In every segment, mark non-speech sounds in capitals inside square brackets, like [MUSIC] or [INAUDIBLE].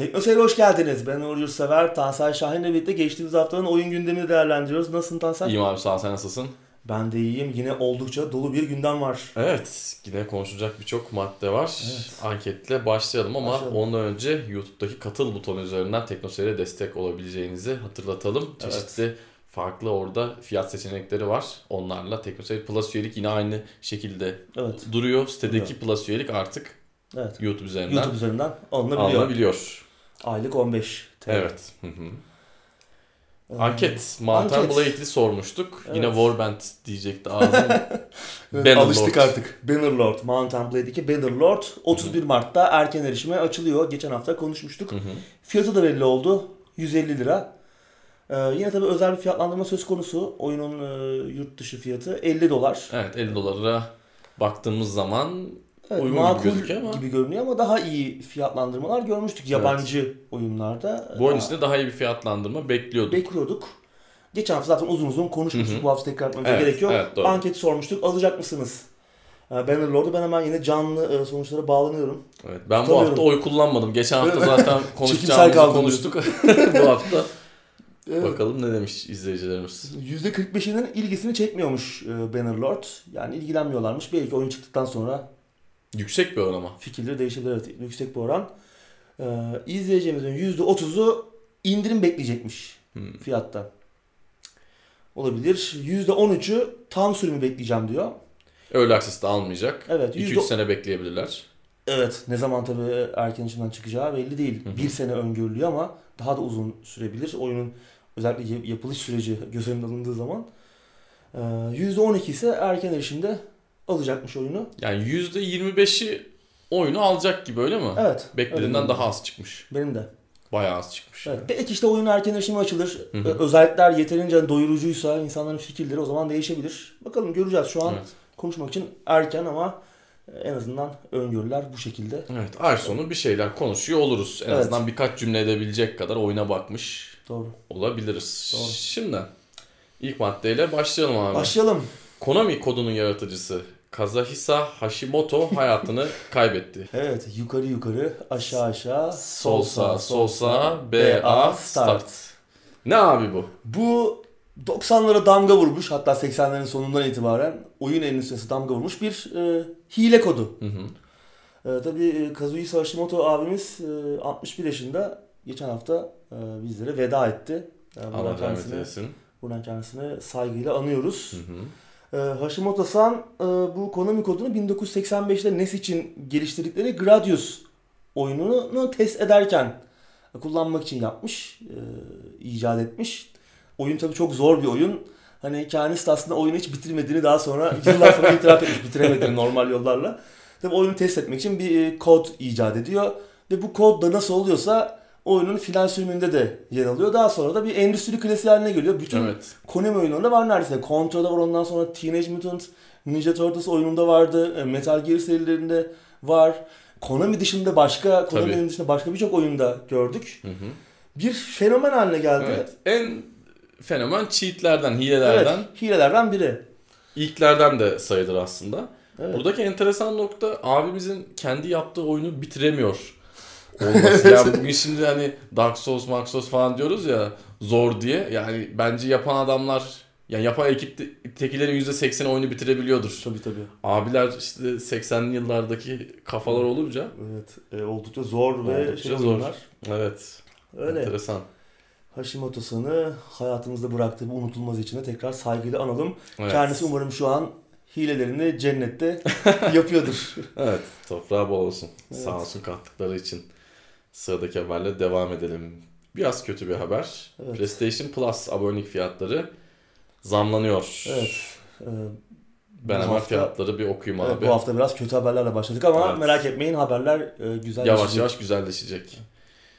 Teknoseyir'e hoş geldiniz. Ben Uğur Yurtsever, Tansel Şahin'le birlikte geçtiğimiz haftanın oyun gündemini değerlendiriyoruz. Nasılsın Tansel? İyiyim abi sağ ol, sen nasılsın? Ben de iyiyim. Yine oldukça dolu bir gündem var. Evet yine konuşulacak birçok madde var. Evet. Anketle başlayalım ama Başlayalım. ondan önce YouTube'daki katıl butonu üzerinden Teknoseyir'e destek olabileceğinizi hatırlatalım. Evet. Çeşitli farklı orada fiyat seçenekleri var. Onlarla Teknoseyir Plus üyelik yine aynı şekilde Evet. duruyor. Sitedeki Plus üyelik artık Evet. YouTube üzerinden YouTube üzerinden alınabiliyor. alınabiliyor. Aylık 15 TL. Evet. Hı hı. Ee, Anket. Mountain anket. Blade'li sormuştuk. Yine Evet. Warband diyecekti ağzım. [LAUGHS] Evet. Alıştık artık. Bannerlord. Mountain Blade 2 Bannerlord 31 Mart'ta erken erişime açılıyor. Geçen hafta konuşmuştuk. Fiyatı da belli oldu. 150 lira. Ee, yine tabii özel bir fiyatlandırma söz konusu. Oyunun e, yurt dışı fiyatı 50 dolar. Evet 50 dolara baktığımız zaman Evet, uygun makul gibi ama gibi görünüyor ama daha iyi fiyatlandırmalar görmüştük yabancı oyunlarda. bu oyun Daha içinde daha iyi bir fiyatlandırma bekliyorduk. bekliyorduk. Geçen hafta zaten uzun uzun konuşmuştuk. Hı hı. Bu hafta tekrar etmemize Evet, gerek yok. evet, doğru. Anketi sormuştuk. Alacak mısınız? Ee, Bannerlord'u ben hemen yine canlı e, sonuçlara bağlanıyorum. Evet, ben bu hafta oy kullanmadım. Geçen hafta Evet. [LAUGHS] zaten konuşacağımızı konuştuk. [LAUGHS] [LAUGHS] bu hafta Evet. bakalım ne demiş izleyicilerimiz. %45'inin ilgisini çekmiyormuş e, Bannerlord. Yani ilgilenmiyorlarmış. Belki oyun çıktıktan sonra Yüksek bir oran ama. fikirleri değişebilir. Evet, yüksek bir oran. Ee, izleyicimizin %30'u indirim bekleyecekmiş Hmm. fiyatta. Olabilir. %13'ü tam sürümü bekleyeceğim diyor. Early Access'te almayacak. Evet. 2-3 %... sene bekleyebilirler. Evet. Ne zaman tabii erken içinden çıkacağı belli değil. Hı hı. Bir sene öngörülüyor ama daha da uzun sürebilir. Oyunun özellikle yapılış süreci göz önüne alındığı zaman. Ee, %12 ise erken erişimde alacakmış oyunu. Yani %25'i oyunu alacak gibi öyle mi? Evet. Beklediğinden daha az çıkmış. Benim de. Bayağı az çıkmış. Evet. Belki işte oyun erken erişime açılır. Hı hı. Ö- Özellikler yeterince doyurucuysa insanların fikirleri o zaman değişebilir. Bakalım göreceğiz. Şu an Evet. konuşmak için erken ama en azından öngörüler bu şekilde. evet. Ay sonu bir şeyler konuşuyor oluruz. En Evet. azından birkaç cümle edebilecek kadar oyuna bakmış Doğru. olabiliriz. Doğru. Şimdi ilk maddeyle başlayalım abi. Başlayalım. Konami kodunun yaratıcısı Kazahisa Hashimoto hayatını [LAUGHS] kaybetti. Evet yukarı yukarı aşağı aşağı Sol sağ, sol sağ, BA start. Ne abi bu? Bu 90'lara damga vurmuş hatta 80'lerin sonundan itibaren oyun endüstrisi damga vurmuş bir e, hile kodu. Hı hı. E, tabii e, Kazuhisa Hashimoto abimiz e, 61 yaşında geçen hafta e, bizlere veda etti. E, buradan Allah rahmet eylesin. buradan kendisine saygıyla anıyoruz. Hı hı. E, Hashimoto-san e, bu Konami kodunu 1985'te NES için geliştirdikleri Gradius oyununu test ederken kullanmak için yapmış, e, icat etmiş. Oyun tabii çok zor bir oyun. Hani kendisi de aslında oyunu hiç bitirmediğini daha sonra yıllar sonra itiraf etmiş bitiremediğini normal yollarla. Tabii oyunu test etmek için bir e, kod icat ediyor. Ve bu kod da nasıl oluyorsa oyunun final sürümünde de yer alıyor. Daha sonra da bir endüstri klasiği haline geliyor. Bütün Evet. Konami oyunlarında var neredeyse. Contra'da var ondan sonra Teenage Mutant Ninja Turtles oyununda vardı. e, Metal Gear serilerinde var. Konami dışında başka, Konami Tabii. dışında başka birçok oyunda gördük. Hı hı. Bir fenomen haline geldi. Evet. En fenomen cheatlerden, Evet, hilelerden, hilelerden biri. ilklerden de sayılır aslında. Evet. Buradaki enteresan nokta abimizin kendi yaptığı oyunu bitiremiyor olması. yani bugün şimdi hani Dark Souls, Dark Souls falan diyoruz ya zor diye. Yani bence yapan adamlar yani yapan ekiptekilerin %80'i oyunu bitirebiliyordur. Tabii tabii. Abiler işte 80'li yıllardaki kafalar olunca Evet, e, oldukça zor ve Oldukça şey zor. oyunlar. evet Öyle. enteresan. Hashimoto-san'ı hayatımızda bıraktığı bu unutulmaz içine tekrar saygıyla analım. Evet. Kendisi umarım şu an hilelerini cennette [LAUGHS] yapıyordur. Evet toprağı bol olsun. Evet. Sağ olsun kattıkları için. Sıradaki haberle devam edelim. Biraz kötü bir haber. Evet. PlayStation Plus abonelik fiyatları zamlanıyor. Evet. e, Ben hemen hafta- fiyatları bir okuyayım Evet, abi. bu hafta biraz kötü haberlerle başladık ama Evet. merak etmeyin haberler e, güzel. Yavaş yavaş güzelleşecek.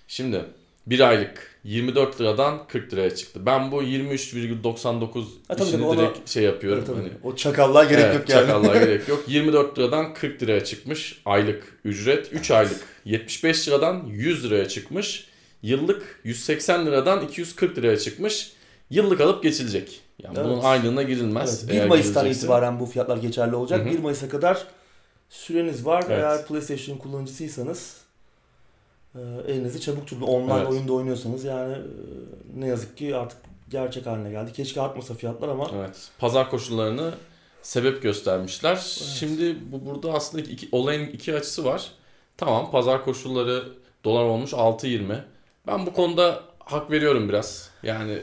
Şimdi bir aylık 24 liradan 40 liraya çıktı. Ben bu 23,99 Ha, işini ona- direkt şey yapıyorum. Tabii. Hani, O çakallığa gerek evet, yok yani. çakallığa [LAUGHS] gerek yok. 24 liradan 40 liraya çıkmış aylık ücret. 3 aylık 75 liradan 100 liraya çıkmış. Yıllık 180 liradan 240 liraya çıkmış. Yıllık alıp geçilecek. Yani Evet. bunun aynılığına girilmez. Evet, 1 eğer Mayıs'tan itibaren bu fiyatlar geçerli olacak. Hı hı. 1 Mayıs'a kadar süreniz var. Evet. Eğer PlayStation kullanıcısıysanız elinizi çabuk tutun. Online Evet. oyunda oynuyorsanız yani e, ne yazık ki artık gerçek haline geldi. Keşke artmasa fiyatlar ama Evet. Pazar koşullarını sebep göstermişler. Şimdi bu burada aslında iki, olayın iki açısı var. Tamam pazar koşulları dolar olmuş 6.20. Ben bu konuda hak veriyorum biraz. Yani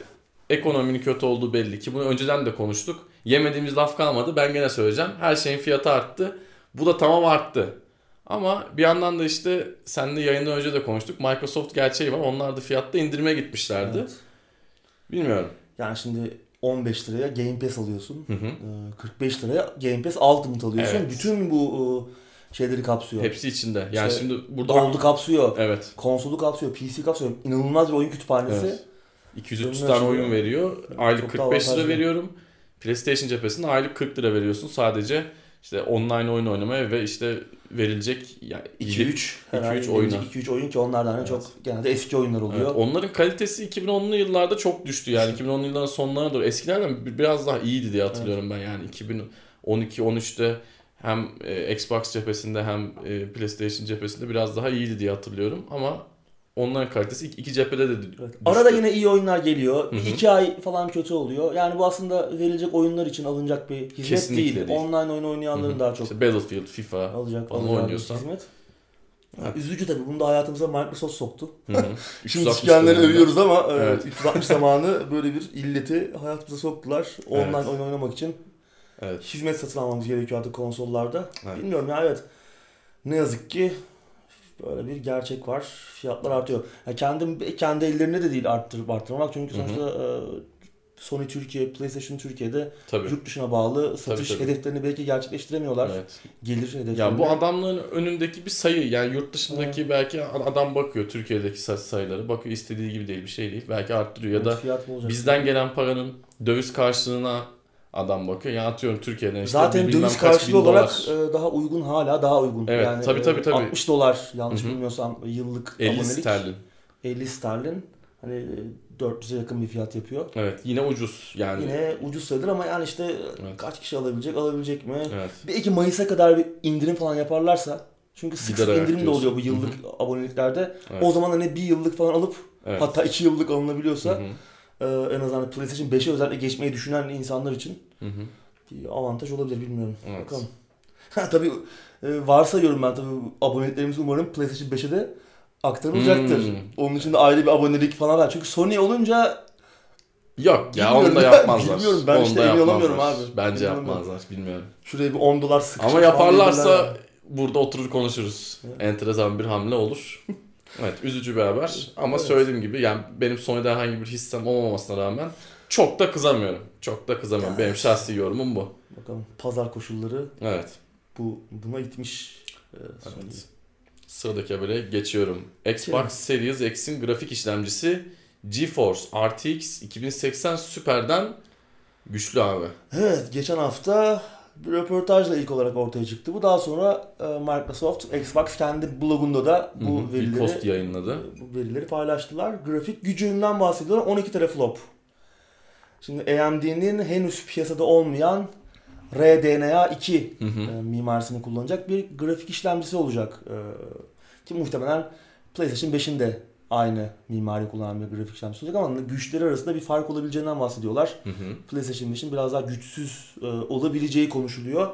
ekonominin kötü olduğu belli ki bunu önceden de konuştuk. Yemediğimiz laf kalmadı. Ben gene söyleyeceğim. Her şeyin fiyatı arttı. Bu da tamam arttı. Ama bir yandan da işte seninle yayından önce de konuştuk. Microsoft gerçeği var. Onlar da fiyatta indirime gitmişlerdi. Evet. Bilmiyorum. Yani şimdi 15 liraya Game Pass alıyorsun. Hı hı. E, 45 liraya Game Pass Ultimate alıyorsun. Evet. Bütün bu e, şeyleri kapsıyor. Hepsi içinde. Yani İşte şimdi burada Gold'u kapsıyor. Evet. Konsolu kapsıyor. PC kapsıyor. İnanılmaz bir oyun kütüphanesi. Evet. 200 Önünü tane açıyor. oyun veriyor. Aylık Çok da 45 lira veriyorum. PlayStation cephesinde aylık 40 lira veriyorsun. Sadece işte online oyun oynamaya ve işte verilecek yani 2-3 herhalde 2-3 oyuna. 2-3 oyun ki onlardan Evet. çok genelde eski oyunlar oluyor. Evet, onların kalitesi 2010'lu yıllarda çok düştü. Yani 2010'lu yılların sonlarına doğru. Eskilerden bir- biraz daha iyiydi diye hatırlıyorum ben. Yani 2012-13'te hem e, Xbox cephesinde hem e, PlayStation cephesinde biraz daha iyiydi diye hatırlıyorum. Ama onların kalitesi iki, iki cephede de Evet. düştü. Arada yine iyi oyunlar geliyor. Hı hı. 2 ay falan kötü oluyor. Yani bu aslında verilecek oyunlar için alınacak bir hizmet Kesinlikle değil. değil. Online oyun oynayanların Hı hı. daha çok İşte Battlefield, FIFA. alacak, falan alacağı bir oynuyorsan. hizmet. Evet. Üzücü tabii. Bunu da hayatımıza Microsoft soktu. Hı hı. [LAUGHS] Şimdi 360 kendilerini döneminde. övüyoruz ama evet. Evet. 360 [LAUGHS] zamanı böyle bir illeti hayatımıza soktular. Online Evet. oyun oynamak için Evet. hizmet satın almamız gerekiyor artık konsollarda. Evet. Bilmiyorum ya evet. Ne yazık ki böyle bir gerçek var. Fiyatlar artıyor. Ya kendi kendi ellerine de değil arttırıp arttırmak. Çünkü Hı hı. sonuçta e, Sony Türkiye, PlayStation Türkiye'de Tabii. yurt dışına bağlı satış tabii. hedeflerini belki gerçekleştiremiyorlar. Evet. Gelir hedeflerini. Ya bu adamların önündeki bir sayı yani yurt dışındaki belki adam bakıyor Türkiye'deki say- sayıları bakıyor istediği gibi değil bir şey değil belki arttırıyor ya da mı olacak? bizden gelen paranın döviz karşılığına adam bakıyor. Yani atıyorum Türkiye'den işte Zaten döviz karşılığı olarak dolar. e, daha uygun hala daha uygun. Evet, yani, tabii, e, tabii, tabii. 60 dolar yanlış Hı hı. bilmiyorsam yıllık 50 abonelik. sterlin. 50 sterlin. Hani e, 400'e yakın bir fiyat yapıyor. Evet yine ucuz yani. Yine ucuz sayılır ama yani işte Evet. kaç kişi alabilecek, alabilecek mi? Evet. Belki Mayıs'a kadar bir indirim falan yaparlarsa çünkü sık sık Gider ayak indirim de oluyor bu yıllık aboneliklerde. Evet. O zaman hani bir yıllık falan alıp Evet. hatta iki yıllık alınabiliyorsa Hı hı. e, en azından PlayStation 5'e özellikle geçmeyi düşünen insanlar için Hı hı. bir avantaj olabilir bilmiyorum. Evet. Bakalım. [LAUGHS] Ha tabii e, varsayıyorum ben tabii aboneliklerimiz umarım PlayStation 5'e de aktarılacaktır. Hmm. Onun için de ayrı bir abonelik falan var. Çünkü Sony olunca Yok ya onu da ya, [LAUGHS] yapmazlar. bilmiyorum. Ben Onu işte emin olamıyorum abi. Bence Emin olamıyorum. yapmazlar bilmiyorum. şuraya bir 10 dolar sıkışır Ama yaparlarsa burada oturur konuşuruz. Evet. Enteresan bir hamle olur. [LAUGHS] evet üzücü bir haber ama Evet. söylediğim gibi yani benim Sony'de herhangi bir hissem olmamasına rağmen çok da kızamıyorum. Çok da kızamıyorum. Yani. Benim şahsi yorumum bu. Bakalım pazar koşulları Evet. bu buna itmiş. e, Sony'yi. evet. Sıradaki habere geçiyorum. Xbox Geçelim. Series X'in grafik işlemcisi GeForce RTX 2080 Super'den güçlü abi. Evet geçen hafta bir röportajla ilk olarak ortaya çıktı. Bu daha sonra e, Microsoft, Xbox kendi blogunda da bu Hı hı, bir verileri post yayınladı. bu verileri paylaştılar. Grafik gücünden bahsediyorlar. 12 teraflop. Şimdi AMD'nin henüz piyasada olmayan RDNA 2 Hı hı. e, mimarisini kullanacak bir grafik işlemcisi olacak. E, ki muhtemelen PlayStation 5'in de aynı mimari kullanan bir grafik işlemcisi olacak ama güçleri arasında bir fark olabileceğinden bahsediyorlar. Hı hı. PlayStation 5'in biraz daha güçsüz e, olabileceği konuşuluyor.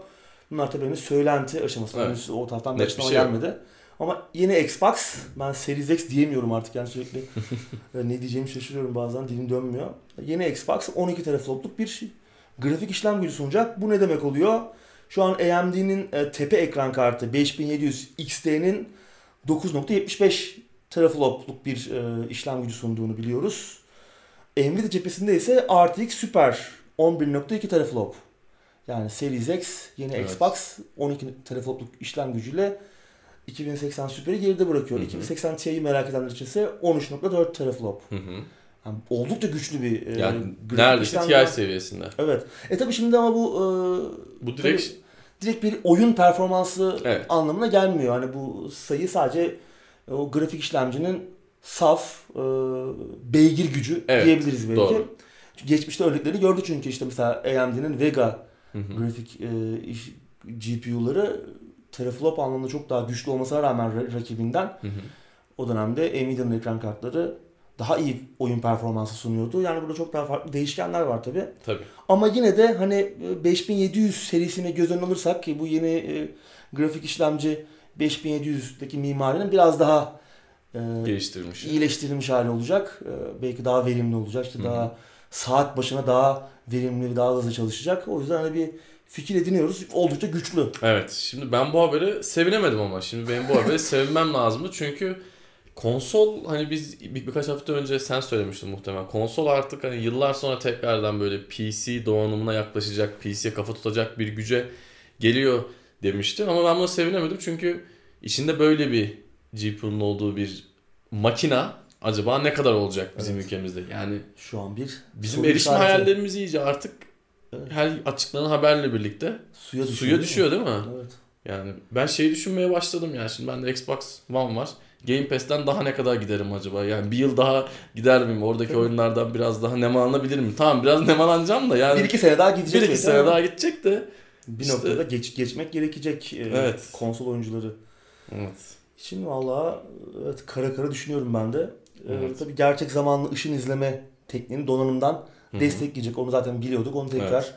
Bunlar tabii henüz söylenti aşamasında. Evet. Henüz o taraftan bir açıklama şey yok. gelmedi. Ama yine Xbox, ben Series X diyemiyorum artık yani sürekli [LAUGHS] e, ne diyeceğimi şaşırıyorum bazen dilim dönmüyor. Yeni Xbox 12 teraflopluk bir şey- grafik işlem gücü sunacak. Bu ne demek oluyor? Şu an AMD'nin e, tepe ekran kartı 5700 XT'nin 9.75 teraflopluk bir e, işlem gücü sunduğunu biliyoruz. Nvidia cephesinde ise RTX Super 11.2 teraflop. Yani Series X yeni Evet. Xbox 12 teraflopluk işlem gücüyle 2080 Super'i geride bırakıyor. Hı hı. 2080 Ti'yi merak edenler için ise 13.4 teraflop. Hı hı. Yani oldukça güçlü bir e, Yani grafik neredeyse. TI seviyesinde. Evet. E tabi şimdi ama bu e, Bu direkt tabii direkt bir oyun performansı Evet. anlamına gelmiyor. Hani bu sayı sadece e, o grafik işlemcinin saf e, beygir gücü Evet, diyebiliriz belki. doğru. Geçmişte örnekleri gördük çünkü işte mesela AMD'nin Vega Hı hı. grafik e, iş- GPU'ları teraflop anlamında çok daha güçlü olmasına rağmen ra- rakibinden Hı hı. o dönemde Nvidia'nın ekran kartları daha iyi oyun performansı sunuyordu. Yani burada çok daha farklı değişkenler var tabi. Tabii. Ama yine de hani e, 5700 serisini göz önüne alırsak ki bu yeni e, grafik işlemci 5700'deki mimarinin biraz daha e, Geliştirilmiş. iyileştirilmiş hali olacak. E, belki daha verimli olacak. İşte daha saat başına daha verimli, daha hızlı çalışacak. O yüzden hani bir fikir ediniyoruz. Oldukça güçlü. Evet. Şimdi ben bu haberi sevinemedim ama. Şimdi benim bu haberi [LAUGHS] sevinmem lazımdı. Çünkü konsol hani biz bir, birkaç hafta önce sen söylemiştin muhtemelen. Konsol artık hani yıllar sonra tekrardan böyle PC donanımına yaklaşacak, PC'ye kafa tutacak bir güce geliyor demiştin. Ama ben buna sevinemedim çünkü içinde böyle bir GPU'nun olduğu bir makina acaba ne kadar olacak bizim Evet. ülkemizde? Yani Şu an bir bizim erişim işareti. hayallerimiz iyice artık Evet. her açıklanan haberle birlikte suya düşüyor. suya değil mi? düşüyor değil mi? Evet. Yani ben şeyi düşünmeye başladım yani şimdi bende Xbox One var. Game Pass'ten daha ne kadar giderim acaba? Yani bir yıl daha gider miyim? Oradaki Evet. oyunlardan biraz daha nemalanabilir miyim? Tamam biraz nemalanacağım da yani Bir iki sene daha gidecek. bir iki sene daha gidecek de. Bir işte- noktada geç, geçmek gerekecek e, Evet. konsol oyuncuları. Evet. Şimdi valla evet, kara kara düşünüyorum ben de. E, Evet. tabii gerçek zamanlı ışın izleme tekniğini donanımdan Hı hı. destekleyecek. Onu zaten biliyorduk. Onu tekrar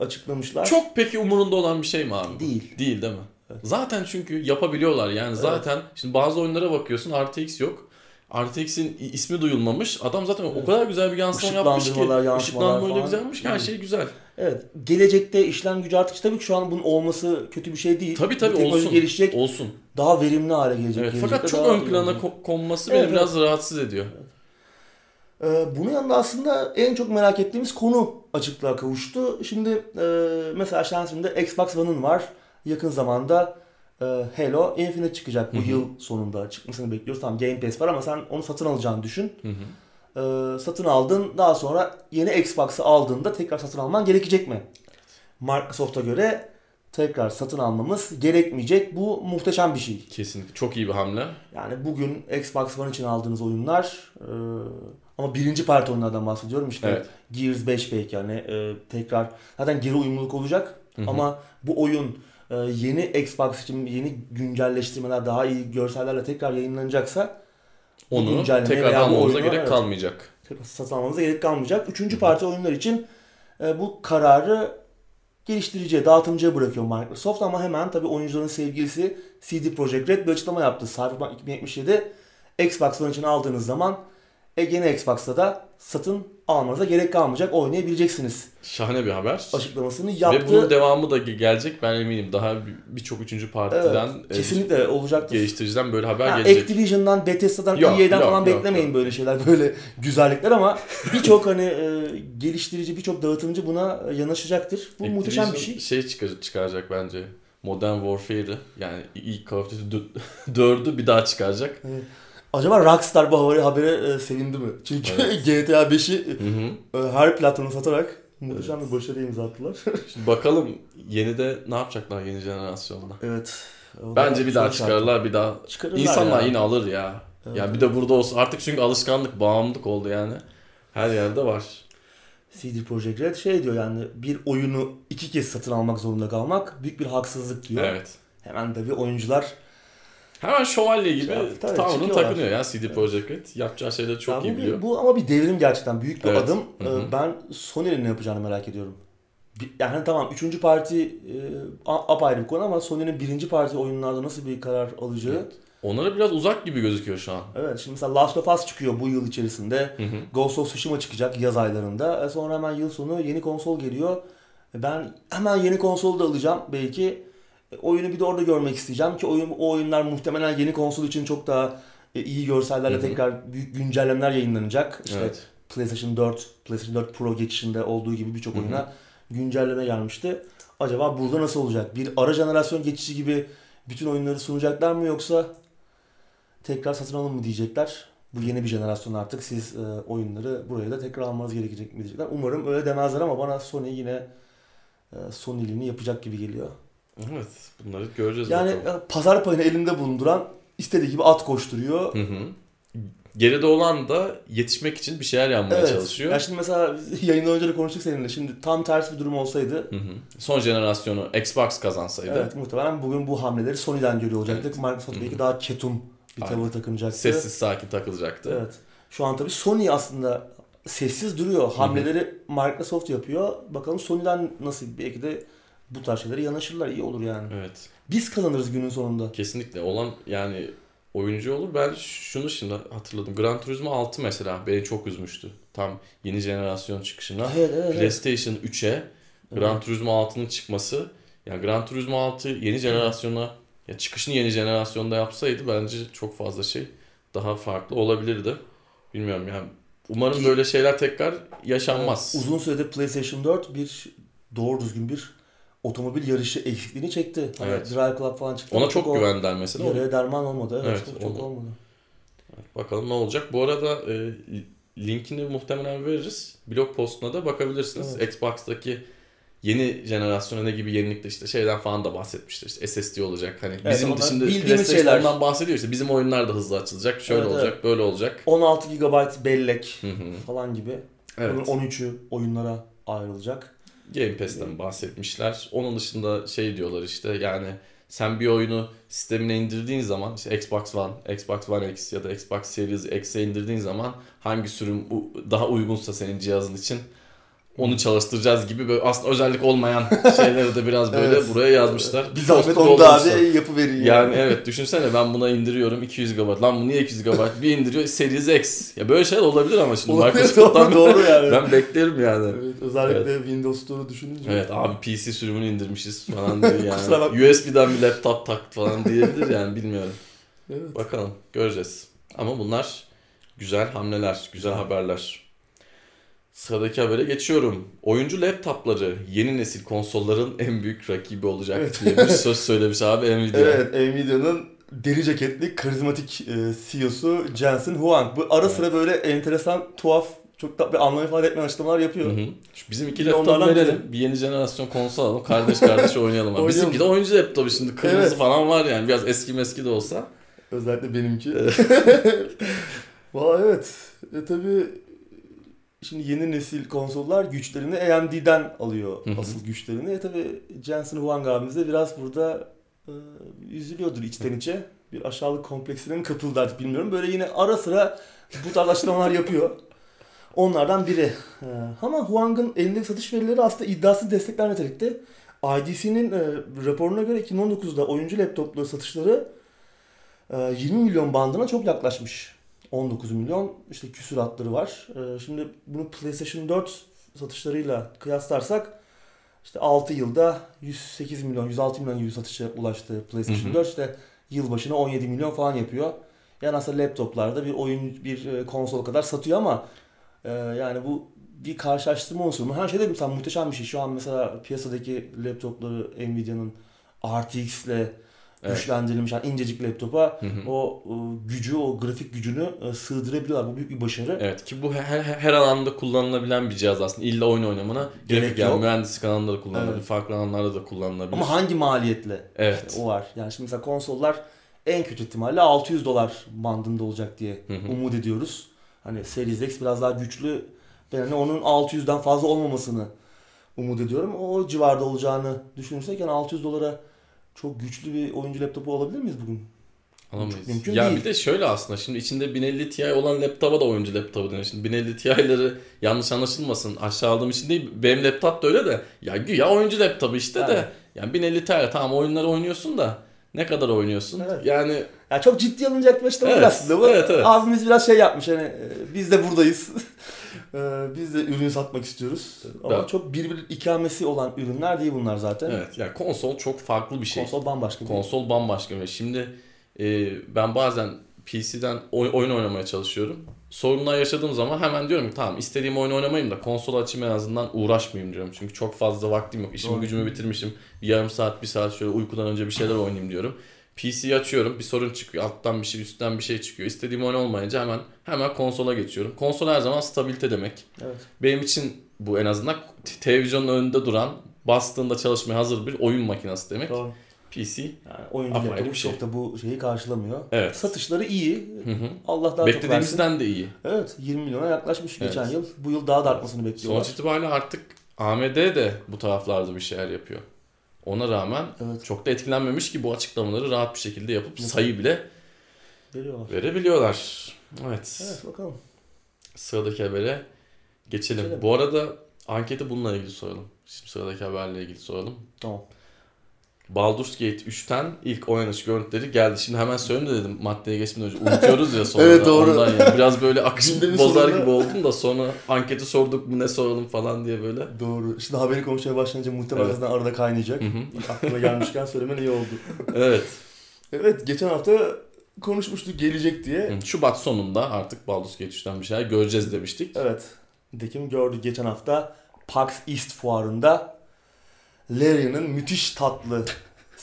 açıklamışlar. Çok peki umurunda olan bir şey mi abi? Değil. Değil değil mi? Evet. Zaten çünkü yapabiliyorlar yani Evet. zaten şimdi bazı oyunlara bakıyorsun RTX yok. RTX'in ismi duyulmamış. Adam zaten o Evet. kadar güzel bir yansıma yapmış ki. Işıklandırma öyle güzelmiş ki her şey güzel. Evet. Gelecekte işlem gücü artış tabii ki şu an bunun olması kötü bir şey değil. Tabii tabii olsun. gelişecek. Olsun. Daha verimli hale gelecek. Evet, fakat çok ön plana ko- konması Evet, beni biraz rahatsız ediyor. Ee, bunun yanında aslında en çok merak ettiğimiz konu açıklığa kavuştu. Şimdi e, mesela şansımda Xbox One'ın var. Yakın zamanda Halo Infinite çıkacak bu Hı hı. yıl sonunda çıkmasını bekliyoruz. Tamam Game Pass var ama sen onu satın alacağını düşün. Hı hı. Ee, satın aldın daha sonra yeni Xbox'ı aldığında tekrar satın alman gerekecek mi? Microsoft'a göre tekrar satın almamız gerekmeyecek. Bu muhteşem bir şey. Kesinlikle çok iyi bir hamle. Yani bugün Xbox One için aldığınız oyunlar e, ama birinci parti oyunlardan bahsediyorum işte Evet. Gears 5 belki yani e, tekrar zaten geri uyumluluk olacak Hı hı. ama bu oyun e, yeni Xbox için yeni güncelleştirmeler daha iyi görsellerle tekrar yayınlanacaksa Onu tekrar almamıza gerek evet, kalmayacak. tekrar satın almanıza gerek kalmayacak. Üçüncü parti oyunlar için e, bu kararı geliştiriciye, dağıtımcıya bırakıyor Microsoft ama hemen tabii oyuncuların sevgilisi CD Projekt Red bir açıklama yaptı. Cyberpunk 2077 Xbox One için aldığınız zaman yeni Xbox'ta da satın almanıza gerek kalmayacak. Oynayabileceksiniz Şahane bir haber. açıklamasını Ve yaptı. bunun devamı da gelecek ben eminim. Daha bir- birçok üçüncü partiden, evet, e, kesinlikle olacaktır. geliştiriciden böyle haber Ha, gelecek. Activision'dan, Bethesda'dan, Yok, EA'den yok, falan yok, beklemeyin yok. böyle şeyler, böyle [LAUGHS] güzellikler ama birçok hani e, geliştirici, birçok dağıtımcı buna yanaşacaktır. Bu muhteşem bir şey. Şey çıkar, çıkaracak bence. Modern Warfare'ı yani ilk Call of Duty 4'ü [LAUGHS] bir daha çıkaracak. Acaba Rockstar bu habere, habere e, sevindi mi? Çünkü Evet. [LAUGHS] GTA 5'i Hı hı. e, her platforma satarak muhteşem bir başarı imza attılar. [LAUGHS] Şimdi bakalım yeni de ne yapacaklar yeni jenerasyonda. evet. Bence bir daha çıkarırlar bir daha. Çıkarırlar İnsanlar ya. yine alır ya. Evet, ya bir de burada olsun. Artık çünkü alışkanlık, bağımlılık oldu yani. Her yerde var. CD Projekt Red şey diyor yani bir oyunu iki kez satın almak zorunda kalmak büyük bir haksızlık diyor. Evet. Hemen tabii oyuncular Hemen şövalye gibi tavrını takınıyor ya CD Projekt Red. Yapacağı şeyleri çok Ya iyi bu, biliyor. bu ama bir devrim gerçekten. Büyük bir Evet. adım. Hı hı. Ee, Ben Sony'nin ne yapacağını merak ediyorum. Yani tamam üçüncü parti e, apayrı bir konu ama Sony'nin birinci parti oyunlarda nasıl bir karar alacağı. Evet. Onlara biraz uzak gibi gözüküyor şu an. Evet şimdi mesela Last of Us çıkıyor bu yıl içerisinde. Hı hı. Ghost of Tsushima çıkacak yaz aylarında. E sonra hemen yıl sonu yeni konsol geliyor. E Ben hemen yeni konsolu da alacağım belki. Oyunu bir de orada görmek isteyeceğim ki oyun o oyunlar muhtemelen yeni konsol için çok daha e, iyi görsellerle Hı hı. tekrar büyük güncellemeler yayınlanacak. İşte Evet. PlayStation 4, PlayStation 4 Pro geçişinde olduğu gibi birçok oyuna güncelleme gelmişti. Acaba burada nasıl olacak? Bir ara jenerasyon geçişi gibi bütün oyunları sunacaklar mı yoksa tekrar satın alın mı diyecekler? Bu yeni bir jenerasyon artık siz e, oyunları buraya da tekrar almanız gerekecek mi diyecekler. Umarım öyle demezler ama bana Sony yine e, Sony'liğini yapacak gibi geliyor. Evet. Bunları göreceğiz Yani bakalım. e, pazar payını elinde bulunduran istediği gibi at koşturuyor. Hı hı. Geride olan da yetişmek için bir şeyler yapmaya çalışıyor. Ya şimdi mesela [LAUGHS] yayından önce de konuştuk seninle. Şimdi tam tersi bir durum olsaydı Hı hı. Son jenerasyonu Xbox kazansaydı. Evet muhtemelen bugün bu hamleleri Sony'den görüyor olacaktık. Evet. Microsoft belki daha ketum bir tavır takınacaktı. Sessiz sakin takılacaktı. Evet. Şu an tabii Sony aslında sessiz duruyor. Hamleleri Microsoft yapıyor. Bakalım Sony'den nasıl belki de bu tarz şeylere yanaşırlar. iyi olur yani. Evet. Biz kazanırız günün sonunda. Kesinlikle olan yani oyuncu olur. Ben şunu şimdi hatırladım. Gran Turismo 6 mesela beni çok üzmüştü. Tam yeni jenerasyon çıkışına. Evet, evet, evet. PlayStation 3'e Gran Turismo 6'nın çıkması. Yani Gran Turismo 6 yeni jenerasyona ya çıkışını yeni jenerasyonda yapsaydı bence çok fazla şey daha farklı olabilirdi. Bilmiyorum yani. Umarım Ki- böyle şeyler tekrar yaşanmaz. Uzun süredir PlayStation 4 bir doğru düzgün bir otomobil yarışı eksikliğini çekti. Hani Evet. Drive Club falan çıktı. Ona çok o güvendiler mesela. Yaraya derman olmadı. Evet, Evet, çok onu- olmadı. Bakalım ne olacak. Bu arada e, linkini muhtemelen veririz. Blog postuna da bakabilirsiniz. Evet. Xbox'taki yeni jenerasyona ne gibi yenilikte işte şeyden falan da bahsetmiştir. İşte SSD olacak. Hani bizim onlar dışında bildiğimiz PlayStation'dan şeyler. bahsediyor işte. Bizim oyunlar da hızlı açılacak. Şöyle Evet, olacak, böyle olacak. 16 GB bellek falan gibi. Evet. Bunun 13'ü oyunlara ayrılacak. Game Pass'ten bahsetmişler. Onun dışında şey diyorlar işte yani sen bir oyunu sistemine indirdiğin zaman işte Xbox One, Xbox One X ya da Xbox Series X'e indirdiğin zaman hangi sürüm daha uygunsa senin cihazın için onu çalıştıracağız gibi böyle aslında özellik olmayan [LAUGHS] şeyleri de biraz böyle Evet. buraya yazmışlar. Bir zahmet onu da abi yapıverin. Yani evet düşünsene ben buna indiriyorum 200 GB. Lan bu niye 200 GB? Bir indiriyor Series X. Ya böyle şeyler olabilir ama şimdi Microsoft'tan doğru, doğru yani. ben beklerim yani. Evet, özellikle Windows Store'u düşününce. Evet abi PC sürümünü indirmişiz falan diye yani. [LAUGHS] USB'den bir laptop taktı falan diyebilir yani bilmiyorum. Evet. Bakalım göreceğiz. Ama bunlar güzel hamleler, güzel haberler. Sıradaki habere geçiyorum. Oyuncu laptopları yeni nesil konsolların [LAUGHS] en büyük rakibi olacak Evet. diye bir söz söylemiş abi Nvidia. Evet, Nvidia'nın deri ceketli karizmatik e, CEO'su Jensen Huang. Bu ara sıra böyle enteresan, tuhaf, çok da bir anlam ifade etmeyen açıklamalar yapıyor. Hı hı. Şu bizim iki Bir de laptop onlardan verelim. Bir yeni jenerasyon konsol alalım. Kardeş kardeş oynayalım. abi. [LAUGHS] Bizimki de oyuncu laptopu şimdi. Kırmızı Evet. falan var yani. Biraz eski meski de olsa. Özellikle benimki. [LAUGHS] Vay evet. E tabi şimdi yeni nesil konsollar güçlerini AMD'den alıyor asıl güçlerini. E tabi Jensen Huang abimiz de biraz burada e, üzülüyordur içten içe. Bir aşağılık kompleksine mi kapıldı artık bilmiyorum. Böyle yine ara sıra bu tarz açıklamalar yapıyor. Onlardan biri. E, ama Huang'ın elindeki satış verileri aslında iddiasını destekler nitelikte. IDC'nin e, raporuna göre 2019'da oyuncu laptopları satışları e, 20 milyon bandına çok yaklaşmış. 19 milyon işte küsuratları var. E, Şimdi bunu PlayStation 4 satışlarıyla kıyaslarsak işte 6 yılda 108 milyon, 106 milyon gibi satışa ulaştı PlayStation Hı hı. 4. İşte yıl başına 17 milyon falan yapıyor. Yani aslında laptoplarda bir oyun, bir e, konsol kadar satıyor ama e, yani bu bir karşılaştırma unsuru? Her şey dedim sen muhteşem bir şey. Şu an mesela piyasadaki laptopları Nvidia'nın RTX ile Evet. güçlendirilmiş yani incecik laptopa Hı hı. o e, gücü, o grafik gücünü e, sığdırabiliyorlar. Bu büyük bir başarı. Evet ki bu her, her, alanda kullanılabilen bir cihaz aslında. İlla oyun oynamana Gerek gerek yani yok. mühendislik alanında da kullanılabilir. Evet. Farklı alanlarda da kullanılabilir. Ama hangi maliyetle? evet. O var. Yani şimdi mesela konsollar en kötü ihtimalle 600 dolar bandında olacak diye Hı hı. umut ediyoruz. Hani Series X biraz daha güçlü. Ben hani onun 600'den fazla olmamasını umut ediyorum. O civarda olacağını düşünürsek yani 600 dolara çok güçlü bir oyuncu laptopu alabilir miyiz bugün? Alamayız. Mümkün ya değil. bir de şöyle aslında şimdi içinde 1050 Ti olan laptopa da oyuncu laptopu deniyor. Şimdi 1050 Ti'leri yanlış anlaşılmasın aşağı aldığım için değil. Benim laptop da öyle de ya güya oyuncu laptopu işte de. Evet. Yani 1050 Ti tamam oyunları oynuyorsun da ne kadar oynuyorsun? Evet. Yani Ya çok ciddi alınacak bir açıklama Evet, aslında bu. evet, evet. Abimiz biraz şey yapmış hani e, biz de buradayız. [LAUGHS] E, biz de ürün satmak istiyoruz. Ama Ben- çok birbir ikamesi olan ürünler değil bunlar zaten. evet ya konsol çok farklı bir şey. Konsol bambaşka bir Konsol bambaşka ve şimdi e, ben bazen PC'den oy- oyun oynamaya çalışıyorum. Sorunlar yaşadığım zaman hemen diyorum ki tamam istediğim oyunu oynamayayım da konsol açayım en azından uğraşmayayım diyorum. Çünkü çok fazla vaktim yok. İşimi Doğru. gücümü bitirmişim. Bir yarım saat bir saat şöyle uykudan önce bir şeyler oynayayım diyorum. PC'yi açıyorum bir sorun çıkıyor. Alttan bir şey üstten bir şey çıkıyor. İstediğim oyun olmayınca hemen hemen konsola geçiyorum. Konsol her zaman stabilite demek. Evet. Benim için bu en azından televizyonun önünde duran bastığında çalışmaya hazır bir oyun makinesi demek. Doğru. PC. Yani oyuncu bir şey. çok da bu şeyi karşılamıyor. Evet. Satışları iyi. Hı hı. Allah daha çok versin. Beklediğimizden de iyi. Evet 20 milyona yaklaşmış Evet. geçen yıl. Bu yıl daha da artmasını bekliyorlar. Sonuç itibariyle artık AMD de bu taraflarda bir şeyler yapıyor. Ona rağmen Evet. çok da etkilenmemiş ki bu açıklamaları rahat bir şekilde yapıp sayı bile Veriyorlar. Verebiliyorlar. Evet. Evet bakalım. Sıradaki habere geçelim. Geçelim. Bu arada anketi bununla ilgili soralım. Şimdi sıradaki haberle ilgili soralım. Tamam. Baldur's Gate 3'ten ilk oynanış görüntüleri geldi. Şimdi hemen söyleyeyim de dedim maddeye geçmeden önce unutuyoruz ya [LAUGHS] sonra. Evet, doğru. Ondan yani. Biraz böyle [LAUGHS] akış Gündemin bozar sonunda- gibi oldum da sonra anketi sorduk mu ne soralım falan diye böyle. Doğru. Şimdi haberi konuşmaya başlayınca muhtemelen Evet. arada kaynayacak. Hı hı. Aklıma gelmişken söylemen iyi oldu. [LAUGHS] Evet. Evet geçen hafta konuşmuştuk gelecek diye. Hı, Şubat sonunda artık Baldur's Gate 3'ten bir şeyler göreceğiz demiştik. Evet. Nitekim gördük geçen hafta PAX East fuarında Larian'ın müthiş tatlı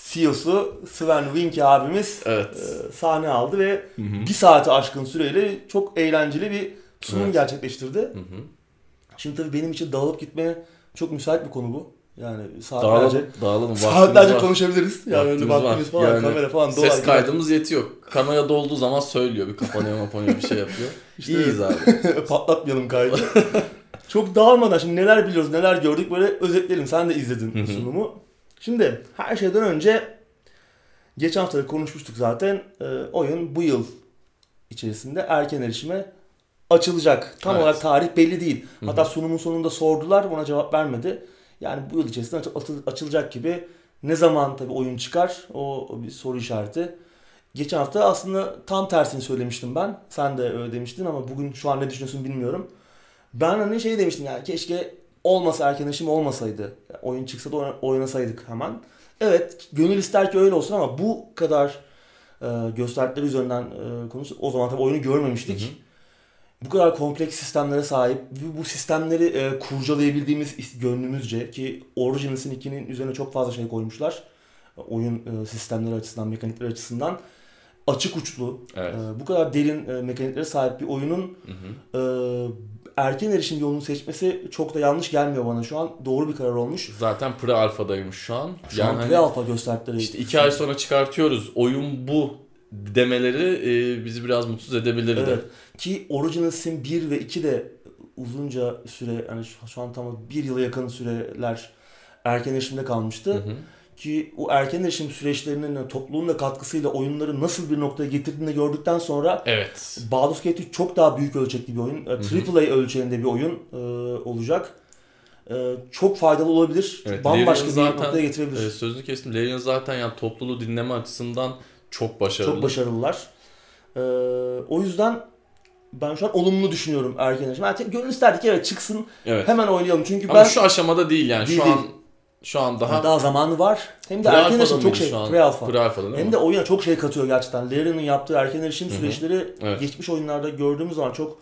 CEO'su Sven Winke abimiz Evet. e, sahne aldı ve Hı hı. bir saati aşkın süreyle çok eğlenceli bir sunum Evet. gerçekleştirdi. Hı hı. Şimdi tabii benim için dağılıp gitmeye çok müsait bir konu bu. Yani saatlerce Dağılalım, dağılalım. Saatlerce var. konuşabiliriz. Yani Vaktimiz vaktimiz falan, Yani kamera falan dolar. Ses kaydımız yetiyor. Kamera dolduğu zaman söylüyor. Bir kapanıyor mapanıyor bir şey yapıyor. [LAUGHS] İşte İyiyiz abi. [LAUGHS] Patlatmayalım kaydı. [LAUGHS] Çok dağılmadan şimdi neler biliyoruz, neler gördük böyle özetleyelim. Sen de izledin Hı hı. sunumu. Şimdi her şeyden önce geçen hafta da konuşmuştuk zaten. E, oyun bu yıl içerisinde erken erişime açılacak. Tam Evet. olarak tarih belli değil. Hı hı. Hatta sunumun sonunda sordular, ona cevap vermedi. Yani bu yıl içerisinde açılacak gibi. Ne zaman tabii oyun çıkar o bir soru işareti. Geçen hafta aslında tam tersini söylemiştim ben. Sen de öyle demiştin ama bugün şu an ne düşünüyorsun bilmiyorum. Ben hani şey demiştim yani keşke olmasa erken erişim olmasaydı. Oyun çıksa da oyna- oynasaydık hemen. Evet gönül ister ki öyle olsun ama bu kadar e, gösterdikleri üzerinden e, konuştuk. O zaman tabii oyunu görmemiştik. Hı hı. Bu kadar kompleks sistemlere sahip bu sistemleri e, kurcalayabildiğimiz gönlümüzce ki Origin Sin 2'nin üzerine çok fazla şey koymuşlar. Oyun e, sistemleri açısından, mekanikleri açısından açık uçlu, Evet. e, bu kadar derin e, mekaniklere sahip bir oyunun Hı hı. e, erken erişim yolunu seçmesi çok da yanlış gelmiyor bana şu an. Doğru bir karar olmuş. Zaten pre-alfa'daymış şu an. Şu yani an hani pre-alpha gösterdikleri. işte iki ay sonra çıkartıyoruz. Oyun bu demeleri e, bizi biraz mutsuz edebilirdi. Evet. Ki Original Sin 1 ve 2 de uzunca süre hani şu, şu an tam bir yıla yakın süreler erken erişimde kalmıştı. Hı hı. Ki o erken erişim süreçlerinin yani topluluğun da katkısıyla oyunları nasıl bir noktaya getirdiğini gördükten sonra Evet. Baldur's Gate 3 çok daha büyük ölçekli bir oyun. E, AAA ölçeğinde bir oyun e, olacak. E, çok faydalı olabilir. Evet, Bambaşka Larian bir zaten, noktaya getirebilir. E, sözünü kestim. Larian zaten yani topluluğu dinleme açısından çok başarılı. Çok başarılılar. E, o yüzden ben şu an olumlu düşünüyorum erken erişim. Yani gönül isterdik ki evet çıksın Evet. hemen oynayalım. Çünkü Ama ben şu aşamada değil yani. Değil, şu an şu an daha, daha, zamanı var. Hem de erken erişim çok şey. Pre-alpha. Pre-alpha'da değil Hem mi? de oyuna çok şey katıyor gerçekten. Larian'ın yaptığı erken erişim süreçleri Evet. geçmiş oyunlarda gördüğümüz zaman çok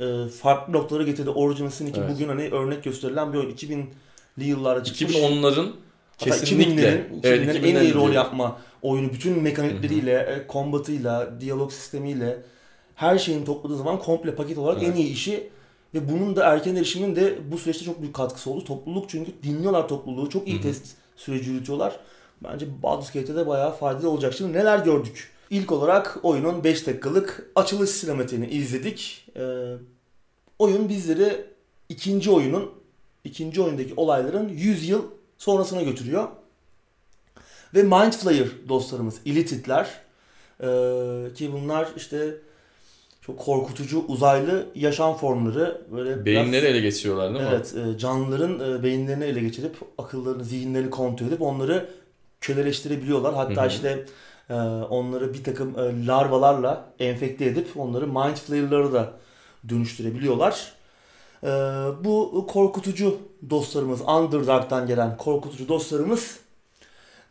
e, farklı noktalara getirdi. Origin Sin 2 Evet. bugün hani örnek gösterilen bir oyun. 2000'li yıllarda çıkmış. 2010'ların Hatta kesinlikle 2000'lerin, evet, 2000'lerin en iyi 2000'lerin rol yapma oyunu. Bütün mekanikleriyle, e, kombatıyla, diyalog sistemiyle her şeyin topladığı zaman komple paket olarak Evet. en iyi işi ve bunun da erken erişimin de bu süreçte çok büyük katkısı oldu. Topluluk çünkü dinliyorlar topluluğu. Çok iyi Hı hı. test süreci yürütüyorlar. Bence Baldur's Gate'de de bayağı faydalı olacak. Şimdi neler gördük? İlk olarak oyunun 5 dakikalık açılış sinematiğini izledik. Ee, oyun bizleri ikinci oyunun, ikinci oyundaki olayların 100 yıl sonrasına götürüyor. Ve Mind Flayer dostlarımız, Illithidler ee, ki bunlar işte çok korkutucu uzaylı yaşam formları böyle biraz- beyinleri ele geçiriyorlar değil mi? Evet, e, canlıların e, beyinlerini ele geçirip akıllarını, zihinlerini kontrol edip onları köleleştirebiliyorlar. Hatta Hı hı. işte e, onları bir takım e, larvalarla enfekte edip onları mind flayer'lara da dönüştürebiliyorlar. E, bu korkutucu dostlarımız, Underdark'tan gelen korkutucu dostlarımız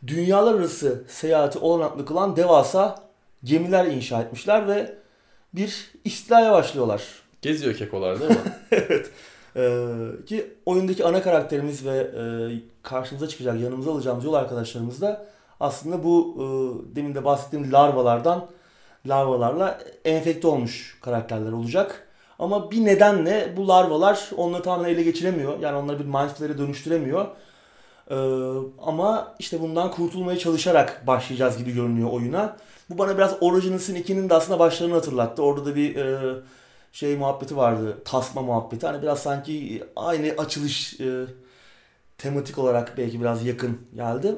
dünyalar arası seyahati olanaklı kılan devasa gemiler inşa etmişler ve bir istilaya başlıyorlar. Geziyor kekolar değil mi? [LAUGHS] evet. Ee, ki oyundaki ana karakterimiz ve e, karşımıza çıkacak, yanımıza alacağımız yol arkadaşlarımız da aslında bu e, demin de bahsettiğim larvalardan larvalarla enfekte olmuş karakterler olacak. Ama bir nedenle bu larvalar onları tamamen ele geçiremiyor. Yani onları bir mindflayer'e dönüştüremiyor. Ee, ama işte bundan kurtulmaya çalışarak başlayacağız gibi görünüyor oyuna. Bu bana biraz Origin Sin 2'nin de aslında başlarını hatırlattı. Orada da bir e, şey muhabbeti vardı. Tasma muhabbeti. Hani biraz sanki aynı açılış e, tematik olarak belki biraz yakın geldi.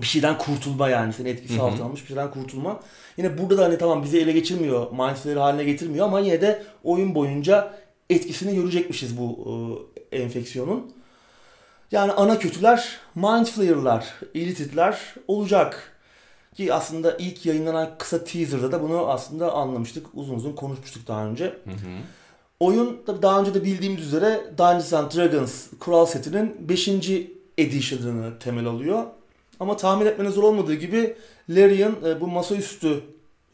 bir şeyden kurtulma yani senin etkisi Hı hı. altına almış bir şeyden kurtulma. Yine burada da hani tamam bizi ele geçirmiyor, mind flayer haline getirmiyor ama yine de oyun boyunca etkisini görecekmişiz bu e, enfeksiyonun. Yani ana kötüler mind flayer'lar, illithid'ler olacak. Ki aslında ilk yayınlanan kısa teaser'da da bunu aslında anlamıştık. Uzun uzun konuşmuştuk daha önce. Hı hı. Oyun daha önce de bildiğimiz üzere Dungeons and Dragons kural setinin 5. edition'ını temel alıyor. Ama tahmin etmeniz zor olmadığı gibi Larian e, bu masaüstü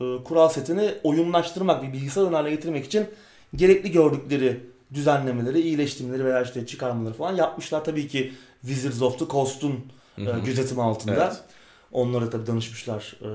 e, kural setini oyunlaştırmak, bir bilgisayar oyunu haline getirmek için gerekli gördükleri düzenlemeleri, iyileştirmeleri veya işte çıkarmaları falan yapmışlar. Tabii ki Wizards of the Coast'un e, gözetimi altında. Evet. Onlara tabii danışmışlar. E,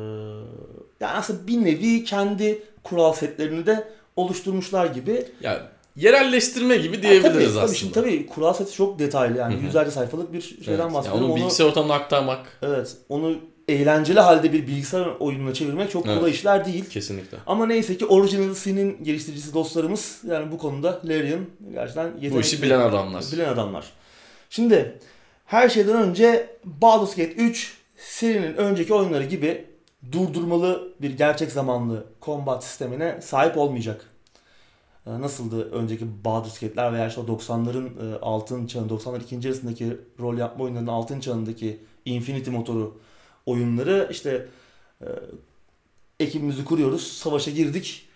Yani aslında bir nevi kendi kural setlerini de oluşturmuşlar gibi. Ya yerelleştirme gibi diyebiliriz tabii, aslında. Tabii şimdi tabii kural seti çok detaylı yani yüzlerce sayfalık bir Evet. şeyden Yani bahsediyorum. onu onu, bilgisayar ortamına aktarmak evet, onu eğlenceli halde bir bilgisayar oyununa çevirmek çok kolay Evet. işler değil. kesinlikle. Ama neyse ki Original Sin'in geliştiricisi dostlarımız yani bu konuda Larian gerçekten yetenekli. Bu işi bilen adamlar. Bilen adamlar. Şimdi her şeyden önce Baldur's Gate 3 serinin önceki oyunları gibi durdurmalı bir gerçek zamanlı combat sistemine sahip olmayacak. Ee, Nasıldı önceki Baldur's Gate'ler veya işte o 90'ların e, altın çağı, 90'ların ikinci yarısındaki rol yapma oyunlarının altın çağındaki Infinity motoru oyunları işte e, ekibimizi kuruyoruz, savaşa girdik,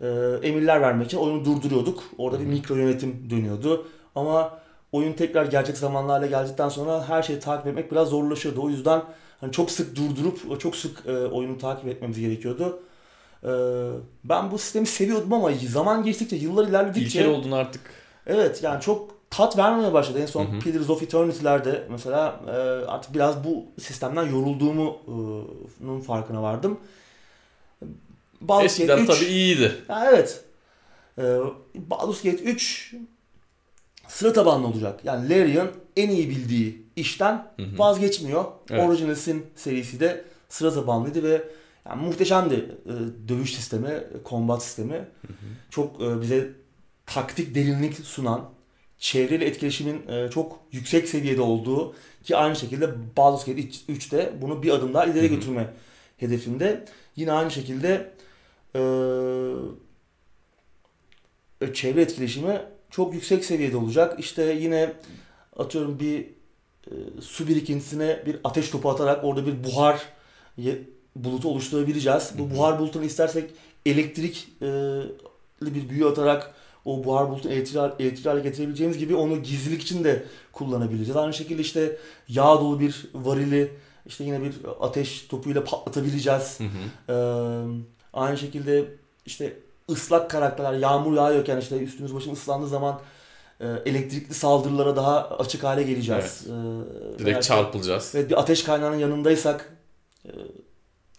e, emirler vermek için oyunu durduruyorduk. Orada bir mikro yönetim dönüyordu. Ama oyun tekrar gerçek zamanlı hale geldikten sonra her şeyi takip etmek biraz zorlaşıyordu. O yüzden hani çok sık durdurup çok sık e, oyunu takip etmemiz gerekiyordu. E, ben bu sistemi seviyordum ama zaman geçtikçe, yıllar ilerledikçe İlkel oldun artık. evet yani çok tat vermemeye başladı. En son Hı hı. Pillars of Eternity'lerde mesela e, artık biraz bu sistemden yorulduğumun farkına vardım. Baldur's Eskiden Gate 3 tabii iyiydi. ya evet. Ee, Baldur's Gate 3 sıra tabanlı olacak. Yani Larian en iyi bildiği işten Hı hı. vazgeçmiyor. Evet. Original Sin serisi de sıra tabanlıydı ve yani muhteşemdi e, dövüş sistemi, combat sistemi. Çok e, bize taktik derinlik sunan, çevreyle etkileşimin e, çok yüksek seviyede olduğu ki aynı şekilde Baldur's Gate 3 de bunu bir adım daha ileri götürme hedefinde. Yine aynı şekilde e, çevre etkileşimi çok yüksek seviyede olacak. İşte yine atıyorum bir e, su birikintisine bir ateş topu atarak orada bir buhar bulutu oluşturabileceğiz. Hı Bu buhar bulutunu istersek elektrikli bir büyü atarak o buhar bulutunu elektriği elektriği hale getirebileceğimiz gibi onu gizlilik için de kullanabileceğiz. Aynı şekilde işte yağ dolu bir varili işte yine bir ateş topuyla patlatabileceğiz. Hı hı. Ee, aynı şekilde işte ıslak karakterler yağmur yağıyorken işte üstümüz başımız ıslandığı zaman e, elektrikli saldırılara daha açık hale geleceğiz. Ee, veya Direkt işte- çarpılacağız. Evet bir ateş kaynağının yanındaysak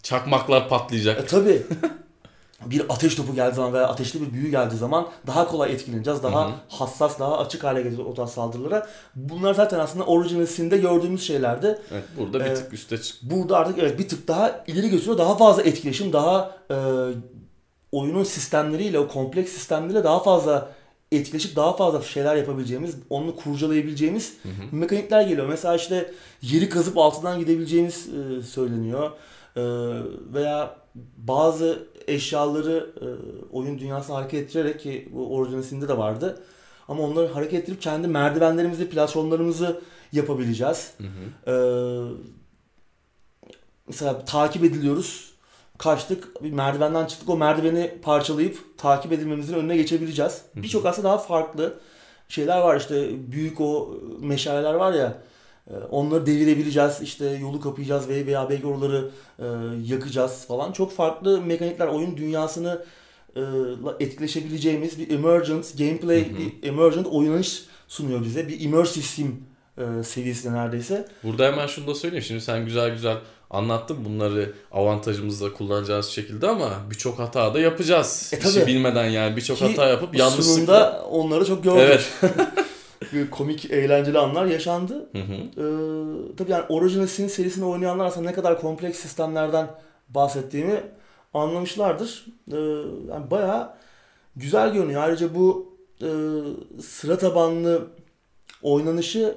Çakmaklar patlayacak. e, tabii [LAUGHS] bir ateş topu geldiği zaman veya ateşli bir büyü geldiği zaman daha kolay etkileneceğiz. Daha Hı hı. hassas, daha açık hale geleceğiz o tarz saldırılara. Bunlar zaten aslında Original Sin'de gördüğümüz şeylerdi. Evet, burada bir tık üste çık. Burada artık evet bir tık daha ileri götürüyor. Daha fazla etkileşim, daha e, oyunun sistemleriyle, o kompleks sistemleriyle daha fazla etkileşip daha fazla şeyler yapabileceğimiz, onu kurcalayabileceğimiz Hı hı. mekanikler geliyor. Mesela işte yeri kazıp altından gidebileceğimiz e, söyleniyor. E, veya bazı eşyaları e, oyun dünyasına hareket ettirerek ki bu orijinalisinde de vardı. Ama onları hareket ettirip kendi merdivenlerimizi, platformlarımızı yapabileceğiz. Hı hı. Ee, mesela takip ediliyoruz. Kaçtık, bir merdivenden çıktık. O merdiveni parçalayıp takip edilmemizin önüne geçebileceğiz. Birçok aslında daha farklı şeyler var. İşte büyük o meşaleler var ya. e, Onları devirebileceğiz. İşte yolu kapayacağız ve veya belki oraları e, yakacağız falan. Çok farklı mekanikler oyun dünyasını e, etkileşebileceğimiz bir emergent gameplay, Hı hı. bir emergent oynanış sunuyor bize. Bir immersive sim seviyesinde neredeyse. Burada hemen şunu da söyleyeyim. Şimdi sen güzel güzel anlattın bunları avantajımızda kullanacağız şekilde ama birçok hata da yapacağız. E, İşi tabii. bilmeden yani birçok hata yapıp yanlışlıkla. Sunumda onları çok gördük. Evet. [LAUGHS] Komik, eğlenceli anlar yaşandı. Hı hı. Ee, tabii yani Original Sin serisini oynayanlar aslında ne kadar kompleks sistemlerden bahsettiğimi anlamışlardır. Ee, yani bayağı güzel görünüyor. Ayrıca bu e, sıra tabanlı oynanışı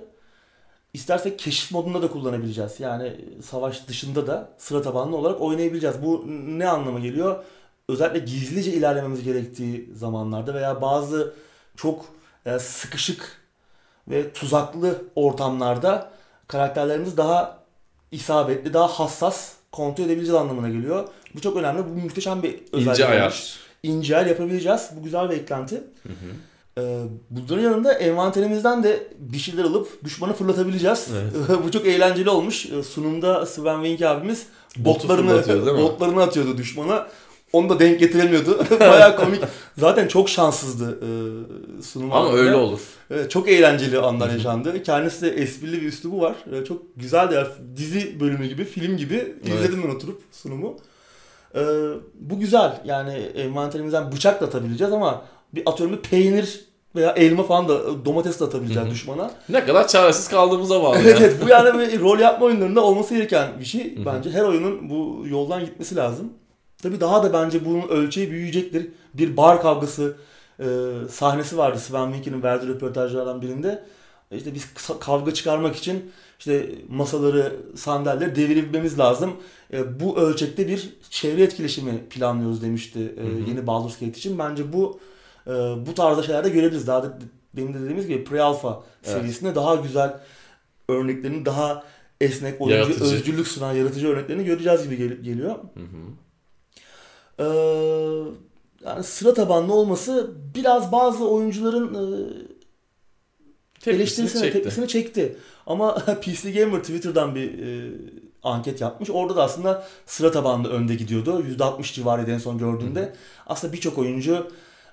istersek keşif modunda da kullanabileceğiz. Yani savaş dışında da sıra tabanlı olarak oynayabileceğiz. Bu ne anlama geliyor? Özellikle gizlice ilerlememiz gerektiği zamanlarda veya bazı çok e, sıkışık ve tuzaklı ortamlarda karakterlerimiz daha isabetli, daha hassas kontrol edebileceğiz anlamına geliyor. Bu çok önemli. Bu muhteşem bir özellik. İnce ayar. İnce ayar yapabileceğiz. Bu güzel bir eklenti. Hı hı. Ee, bunların yanında envanterimizden de bir şeyler alıp düşmanı fırlatabileceğiz. Evet. [LAUGHS] Bu çok eğlenceli olmuş. Ee, sunumda Sven Wink abimiz botlarını [LAUGHS] botlarını atıyordu düşmana. Onu da denk getiremiyordu. [LAUGHS] Baya komik. Zaten çok şanssızdı e, sunum Ama anında. öyle olur. Çok eğlenceli anlar yaşandı. Kendisi de esprili bir üslubu var. E, çok güzel de dizi bölümü gibi, film gibi izledim evet. ben oturup sunumu. E, bu güzel. Yani envanterimizden bıçak da atabileceğiz ama bir atıyorum bir peynir veya elma falan da domates de atabileceğiz düşmana. Ne kadar çaresiz kaldığımıza [LAUGHS] bağlı. evet, evet bu yani bir rol yapma oyunlarında olması gereken bir şey. Bence her oyunun bu yoldan gitmesi lazım. Tabii daha da bence bunun ölçeği büyüyecektir. Bir bar kavgası e, sahnesi vardı Sven Wink'in verdiği röportajlardan birinde. İşte biz kavga çıkarmak için işte masaları, sandalyeleri devirmemiz lazım. E, bu ölçekte bir çevre etkileşimi planlıyoruz demişti e, yeni Baldur's Gate için. Bence bu e, bu tarzda şeylerde görebiliriz. Daha da benim de dediğimiz gibi pre-alpha evet. seviyesinde daha güzel örneklerini daha esnek, oyuncu yaratıcı. özgürlük sunan yaratıcı örneklerini göreceğiz gibi gel- geliyor. Hı hı. Ee, yani sıra tabanlı olması biraz bazı oyuncuların e, tepkisini eleştirisine çekti. tepkisini çekti. Ama [LAUGHS] PC Gamer Twitter'dan bir e, anket yapmış. Orada da aslında sıra tabanlı önde gidiyordu. %60 civarıydı en son gördüğümde. Hı. Aslında birçok oyuncu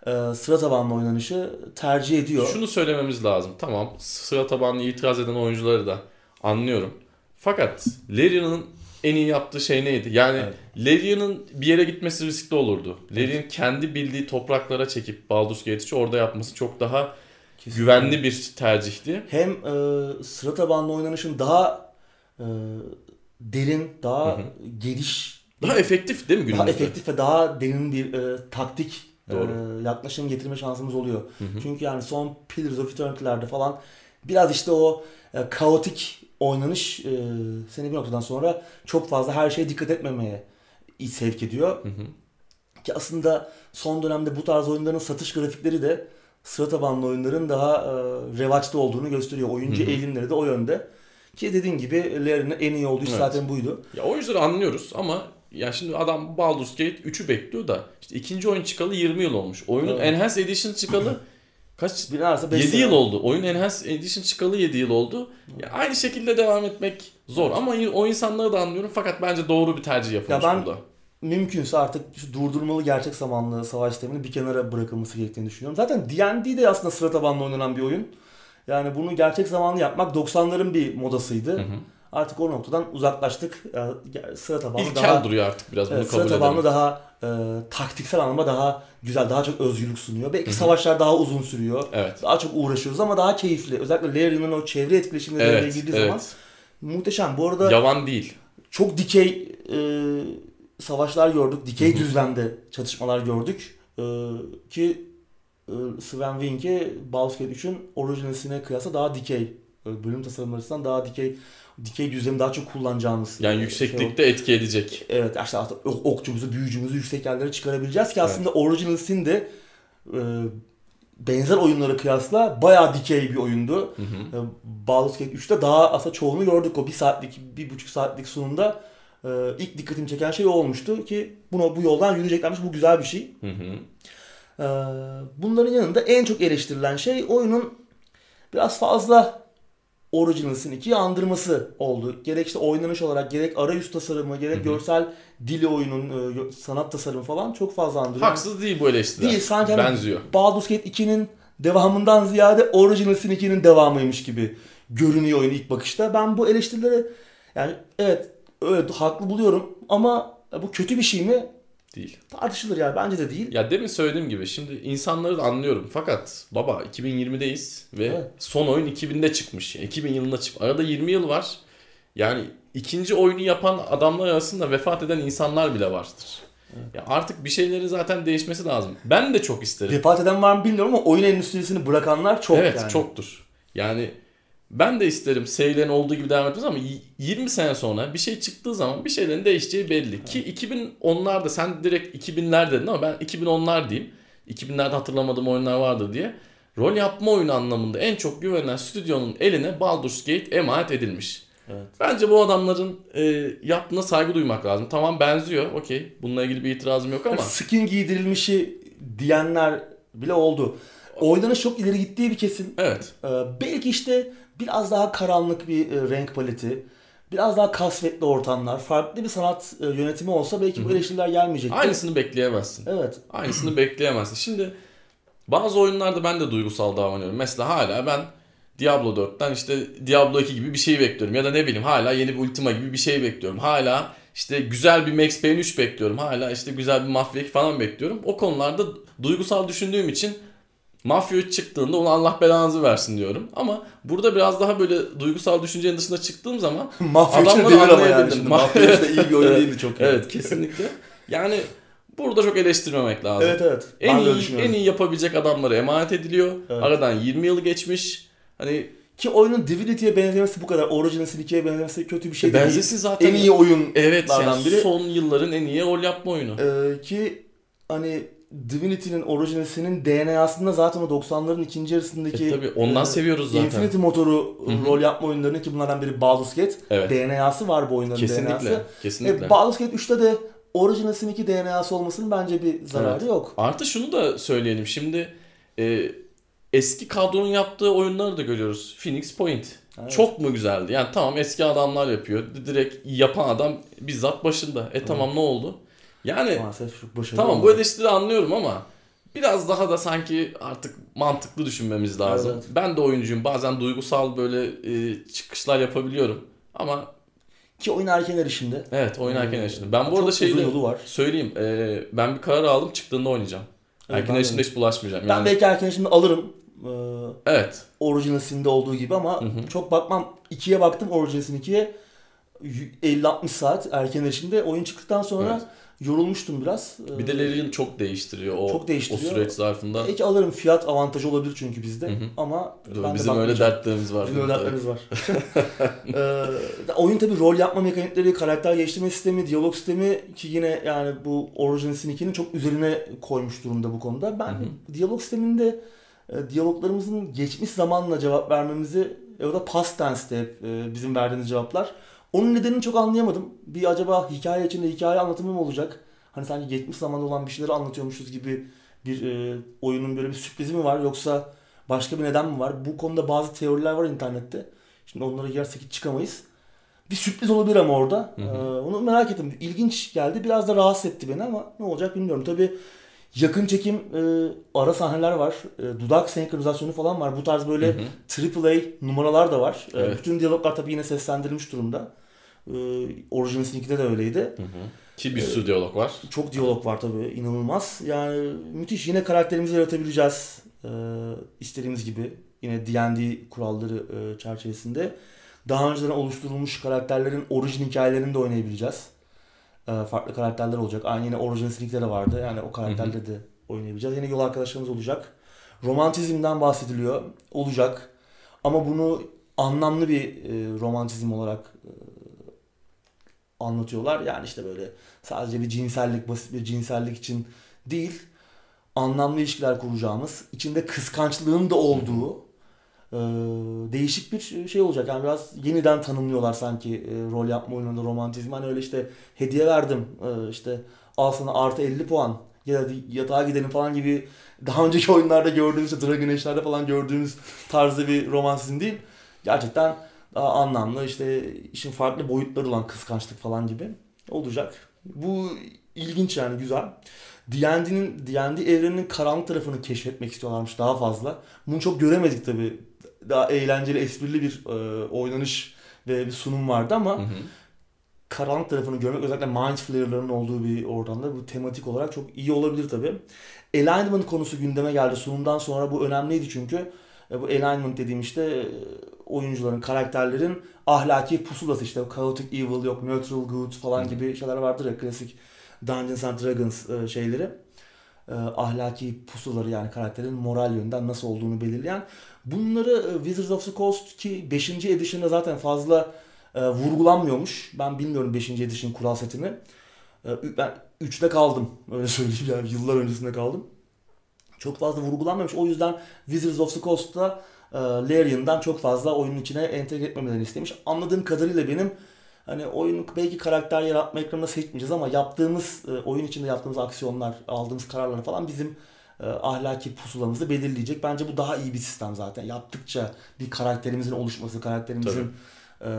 e, sıra tabanlı oynanışı tercih ediyor. Şunu söylememiz lazım. Tamam sıra tabanlı itiraz eden oyuncuları da anlıyorum. Fakat Larian'ın en iyi yaptığı şey neydi? Yani evet. Larian'ın bir yere gitmesi riskli olurdu. Larian kendi bildiği topraklara çekip Baldur's Gate orada yapması çok daha Kesinlikle. güvenli bir tercihti. Hem e, sıra tabanlı oynanışın daha e, derin, daha hı hı. geniş, daha efektif değil mi günümüzde? Daha efektif ve daha derin bir e, taktik Doğru. E, yaklaşım getirme şansımız oluyor. Hı hı. Çünkü yani son Pillars of Eternity'lerde falan biraz işte o e, kaotik oynanış e, seni bir noktadan sonra çok fazla her şeye dikkat etmemeye sevk ediyor. Hı hı. Ki aslında son dönemde bu tarz oyunların satış grafikleri de sıra tabanlı oyunların daha e, revaçta olduğunu gösteriyor. Oyuncu hı hı. eğilimleri de o yönde. Ki dediğin gibi Larry'nin en iyi olduğu evet. zaten buydu. Ya oyuncuları anlıyoruz ama ya şimdi adam Baldur's Gate 3'ü bekliyor da işte ikinci oyun çıkalı 20 yıl olmuş. Oyunun evet. Enhanced Edition çıkalı [LAUGHS] kaç? Bilhassa 7 yıl oldu. Oyun Enhanced Edition çıkalı 7 yıl oldu. Ya aynı şekilde devam etmek zor ama o insanları da anlıyorum fakat bence doğru bir tercih yapılmış ya ben, burada. Mümkünse artık şu durdurmalı gerçek zamanlı savaş sistemini bir kenara bırakılması gerektiğini düşünüyorum. Zaten D&D de aslında sıra tabanlı oynanan bir oyun. Yani bunu gerçek zamanlı yapmak 90'ların bir modasıydı. Hı hı. Artık o noktadan uzaklaştık. Yani sıra tabanlı İlkel daha... duruyor artık biraz bunu evet, kabul Sıra tabanlı daha e, taktiksel anlamda daha güzel, daha çok özgürlük sunuyor. Belki Hı-hı. savaşlar daha uzun sürüyor. Evet. Daha çok uğraşıyoruz ama daha keyifli. Özellikle Larry'nin o çevre etkileşimleri evet, girdiği evet. zaman muhteşem. Bu arada yavan değil. Çok dikey e, savaşlar gördük. Dikey Hı-hı. düzlemde çatışmalar gördük. E, ki e, Sven Wink'e Baldur's Gate 3'ün orijinalisine kıyasla daha dikey bölüm tasarımları açısından daha dikey dikey düzlemi daha çok kullanacağımız. Yani yükseklikte şey etki edecek. Evet işte okçumuzu, büyücümüzü yüksek yerlere çıkarabileceğiz ki aslında evet. Original Sin de e, benzer oyunlara kıyasla bayağı dikey bir oyundu. Hı hı. E, Baldur's Gate 3'te daha aslında çoğunu gördük o bir saatlik, bir buçuk saatlik sunumda e, ilk dikkatimi çeken şey olmuştu ki bunu bu yoldan yürüyeceklermiş bu güzel bir şey. Hı hı. E, bunların yanında en çok eleştirilen şey oyunun biraz fazla Original Sin 2'yi andırması oldu. Gerek işte oynanış olarak gerek arayüz tasarımı gerek Hı-hı. görsel dili oyunun e, sanat tasarımı falan çok fazla andırıyor. Haksız değil bu eleştiriler. Değil sanki hani benziyor. Baldur's Gate 2'nin devamından ziyade Original Sin 2'nin devamıymış gibi görünüyor oyun ilk bakışta. Ben bu eleştirileri yani evet evet haklı buluyorum ama bu kötü bir şey mi? Değil. Tartışılır yani bence de değil. Ya demin söylediğim gibi şimdi insanları da anlıyorum. Fakat baba 2020'deyiz ve evet. son oyun 2000'de çıkmış. 2000 yılında çıkmış. Arada 20 yıl var. Yani ikinci oyunu yapan adamlar arasında vefat eden insanlar bile vardır. Evet. Ya artık bir şeylerin zaten değişmesi lazım. Ben de çok isterim. Vefat eden var mı bilmiyorum ama oyun endüstrisini bırakanlar çok evet, yani. Evet çoktur. Yani ben de isterim serilerin olduğu gibi devam etmez ama 20 sene sonra bir şey çıktığı zaman bir şeylerin değişeceği belli. Ki 2010'larda sen direkt 2000'ler dedin ama ben 2010'lar diyeyim. 2000'lerde hatırlamadığım oyunlar vardır diye. Rol yapma oyunu anlamında en çok güvenilen stüdyonun eline Baldur's Gate emanet edilmiş. Evet. Bence bu adamların e, yaptığına saygı duymak lazım. Tamam benziyor. Okey. Bununla ilgili bir itirazım yok ama. [LAUGHS] Skin giydirilmişi diyenler bile oldu. Oynanış çok ileri gittiği bir kesin. Evet. Ee, belki işte biraz daha karanlık bir e, renk paleti, biraz daha kasvetli ortamlar, farklı bir sanat e, yönetimi olsa belki bu eleştiriler gelmeyecekti. Aynısını bekleyemezsin. Evet. Aynısını bekleyemezsin. Şimdi bazı oyunlarda ben de duygusal davranıyorum. Mesela hala ben Diablo 4'ten işte Diablo 2 gibi bir şey bekliyorum. Ya da ne bileyim hala yeni bir Ultima gibi bir şey bekliyorum. Hala işte güzel bir Max Payne 3 bekliyorum. Hala işte güzel bir Mafia 2 falan bekliyorum. O konularda duygusal düşündüğüm için Mafya 3 çıktığında ona Allah belanızı versin diyorum. Ama burada biraz daha böyle duygusal düşüncenin dışına çıktığım zaman [LAUGHS] Mafya için adamları demir ama yani şimdi. Mafya için de iyi bir oyun değildi çok. evet kesinlikle. Yani burada çok eleştirmemek lazım. Evet evet. En Ben iyi, en iyi yapabilecek adamlara emanet ediliyor. Evet. Aradan 20 yıl geçmiş. Hani Ki oyunun Divinity'ye benzemesi bu kadar. Original Sin 2'ye benzemesi kötü bir şey değil. benzesin zaten. En iyi oyun Evet yani biri. son yılların en iyi rol yapma oyunu. Ee, ki hani Divinity'nin Original Sin'in DNA'sında zaten o 90'ların ikinci yarısındaki E tabii, ondan e, seviyoruz zaten. Infinity motoru Hı hı. rol yapma oyunlarının ki bunlardan biri Baldur's Gate. Evet. DNA'sı var bu oyunların Kesinlikle. DNA'sı. Kesinlikle. E, Baldur's Gate 3'te de Original Sin 2 DNA'sı olmasının bence bir zararı Evet. yok. Artı şunu da söyleyelim. Şimdi e, eski kadronun yaptığı oyunları da görüyoruz. Phoenix Point. Evet. Çok mu güzeldi? Yani tamam eski adamlar yapıyor. Direkt yapan adam bizzat başında. E tamam ne oldu? Yani Maalesef çok başarılı Tamam bu olmadı. eleştiri anlıyorum ama biraz daha da sanki artık mantıklı düşünmemiz lazım. Evet. Ben de oyuncuyum. Bazen duygusal böyle e, çıkışlar yapabiliyorum. Ama Ki oyun erken erişimde. evet oynarken Ee, yaşadım. Ben bu arada yolu var. söyleyeyim. e, ben bir karar aldım çıktığında oynayacağım. Evet, erken erişimde hiç bulaşmayacağım. Ben Yani, belki erken erişimde alırım. Ee, evet. Original Sin'de olduğu gibi ama Hı hı. çok bakmam. 2'ye baktım Original Sin 2'ye. 50-60 saat erken erişimde oyun çıktıktan sonra Evet. Yorulmuştum biraz. Ee, Bir de Larian çok değiştiriyor o, Çok değiştiriyor. o süreç zarfında. Belki alırım fiyat avantajı olabilir çünkü bizde Hı hı. ama Dur, ben de Bizim öyle bakmayacağım. dertlerimiz var. Bizim öyle dertlerimiz var. [LAUGHS] [LAUGHS] ee, oyun tabi rol yapma mekanikleri, karakter geliştirme sistemi, diyalog sistemi ki yine yani bu Original Sin 2'nin çok üzerine koymuş durumda bu konuda. Ben Hı diyalog sisteminde e, diyaloglarımızın geçmiş zamanla cevap vermemizi o da past tense'te hep e, bizim verdiğimiz cevaplar. Onun nedenini çok anlayamadım. Bir acaba hikaye içinde hikaye anlatımı mı olacak? Hani sanki geçmiş zamanda olan bir şeyleri anlatıyormuşuz gibi bir e, oyunun böyle bir sürprizi mi var yoksa başka bir neden mi var? Bu konuda bazı teoriler var internette. Şimdi onlara girersek hiç çıkamayız. Bir sürpriz olabilir ama orada. Hı hı. Ee, onu merak ettim. İlginç geldi. Biraz da rahatsız etti beni ama ne olacak bilmiyorum. Tabii yakın çekim e, ara sahneler var. E, dudak senkronizasyonu falan var. Bu tarz böyle Hı hı. AAA numaralar da var. E, Evet. bütün diyaloglar tabii yine seslendirilmiş durumda. E, Original Sin 2'de de öyleydi. Hı hı. Ki bir sürü diyalog var. Çok diyalog var tabii. inanılmaz. Yani müthiş. Yine karakterimizi yaratabileceğiz. Ee, istediğimiz gibi. Yine D&D kuralları e, çerçevesinde. Daha önceden oluşturulmuş karakterlerin orijin hikayelerini de oynayabileceğiz. Ee, farklı karakterler olacak. Aynı yine Origin Sin'de de vardı. Yani o karakterle de oynayabileceğiz. Yine yol arkadaşlarımız olacak. Romantizmden bahsediliyor. Olacak. Ama bunu anlamlı bir e, romantizm olarak e, anlatıyorlar. Yani işte böyle sadece bir cinsellik, basit bir cinsellik için değil, anlamlı ilişkiler kuracağımız, içinde kıskançlığın da olduğu e, değişik bir şey olacak. Yani biraz yeniden tanımlıyorlar sanki e, rol yapma oyununda romantizmi. Hani öyle işte hediye verdim, e, işte al sana artı 50 puan ya da yatağa gidelim falan gibi daha önceki oyunlarda gördüğümüz, işte Dragon Age'lerde falan gördüğümüz tarzda bir romantizm değil. Gerçekten daha anlamlı işte işin farklı boyutları olan kıskançlık falan gibi olacak. Bu ilginç yani güzel. D&D'nin D&D evreninin karanlık tarafını keşfetmek istiyorlarmış daha fazla. Bunu çok göremedik tabi. Daha eğlenceli, esprili bir e, oynanış ve bir sunum vardı ama Hı hı. karanlık tarafını görmek özellikle mind flayer'ların olduğu bir ortamda bu tematik olarak çok iyi olabilir tabi. Alignment konusu gündeme geldi. Sunumdan sonra bu önemliydi çünkü. E, bu alignment dediğim işte oyuncuların, karakterlerin ahlaki pusulası işte chaotic evil yok neutral good falan gibi şeyler vardır ya klasik Dungeons and Dragons e, şeyleri. e, ahlaki pusuları yani karakterin moral yönden nasıl olduğunu belirleyen. Bunları e, Wizards of the Coast ki 5. edition'da zaten fazla vurgulanmıyormuş. Ben bilmiyorum 5. edition kural setini. Ben 3'te kaldım. Öyle [LAUGHS] söyleyeyim yani yıllar öncesinde kaldım. Çok fazla vurgulanmamış. O yüzden Wizards of the Coast'ta e, Larian'dan çok fazla oyunun içine entegre etmemelerini istemiş. Anladığım kadarıyla benim hani oyun belki karakter yaratma ekranında seçmeyeceğiz ama yaptığımız e, oyun içinde yaptığımız aksiyonlar, aldığımız kararlar falan bizim e, ahlaki pusulamızı belirleyecek. Bence bu daha iyi bir sistem zaten. Yaptıkça bir karakterimizin oluşması, karakterimizin e,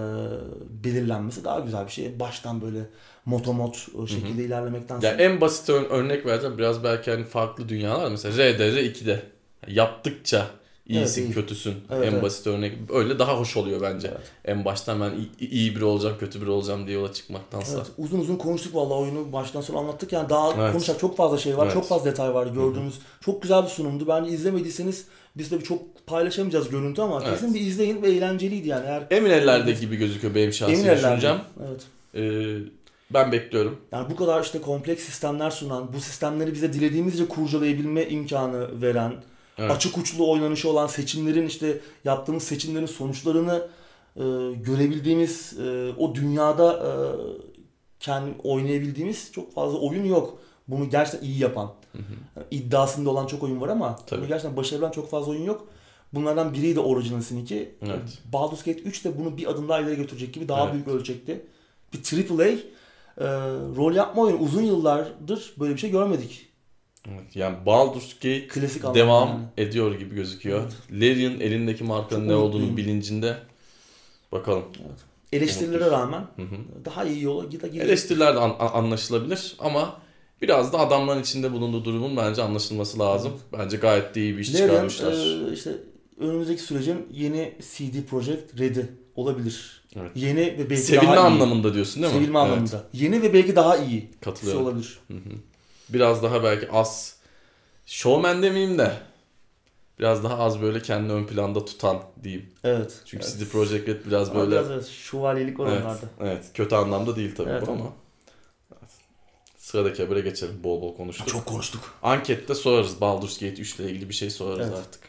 belirlenmesi daha güzel bir şey. Baştan böyle motomot e, şekilde Hı-hı. ilerlemektense. Ya en basit ör- örnek vereceğim biraz belki hani farklı dünyalar mesela RDR 2'de yaptıkça iyisin Evet, iyi. kötüsün Evet, en evet. basit örnek öyle daha hoş oluyor bence. Evet. En baştan ben iyi, iyi biri olacağım kötü biri olacağım diye yola çıkmaktansa. Evet, uzun uzun konuştuk vallahi oyunu baştan sona anlattık yani daha Evet. konuşacak çok fazla şey var, Evet. çok fazla detay var gördüğünüz. Çok güzel bir sunumdu. Bence izlemediyseniz biz tabii çok paylaşamayacağız görüntü ama Evet. kesin bir izleyin ve eğlenceliydi yani. Eğer Emin ellerde gibi gözüküyor benim şahsi emin düşüncem. Evet. Ee, ben bekliyorum. Yani bu kadar işte kompleks sistemler sunan, bu sistemleri bize dilediğimizce kurcalayabilme imkanı veren, Evet. açık uçlu oynanışı olan seçimlerin işte yaptığımız seçimlerin sonuçlarını e, görebildiğimiz e, o dünyada e, kendi oynayabildiğimiz çok fazla oyun yok. Bunu gerçekten iyi yapan. Yani iddiasında olan çok oyun var ama Tabii. bunu gerçekten başarabilen çok fazla oyun yok. Bunlardan biriydi Original Sin 2. Evet. Baldur's Gate 3 de bunu bir adım daha ileri götürecek gibi daha Evet. büyük ölçekte. Bir AAA e, rol yapma oyunu uzun yıllardır böyle bir şey görmedik. Evet, Yani Baldur's Gate Klasik devam yani. ediyor gibi gözüküyor. Larian elindeki markanın Çok ne olduğunu bilincinde. Bakalım. Eleştirilere rağmen Hı hı. daha iyi yola gide gide. Eleştiriler de an- an- anlaşılabilir ama biraz da adamların içinde bulunduğu durumun bence anlaşılması lazım. Bence gayet de iyi bir iş Larian çıkarmışlar. e, işte önümüzdeki sürecin yeni CD Projekt Red'i olabilir. Evet. Yeni ve belki Sevilme daha iyi. anlamında diyorsun değil mi? Sevilme Evet. anlamında. Yeni ve belki daha iyi. Katılıyorum. olabilir. Hı hı. Biraz daha belki az showman demeyeyim de biraz daha az böyle kendini ön planda tutan diyeyim. Evet. Çünkü evet. CD Projekt Red biraz Ama böyle biraz evet, şövalyelik var evet, onlarda. evet kötü anlamda değil tabii Evet, bu ama. Evet. Sıradaki habere geçelim. Bol bol konuştuk. Çok konuştuk. Ankette sorarız Baldur's Gate 3 ile ilgili bir şey sorarız Evet. artık.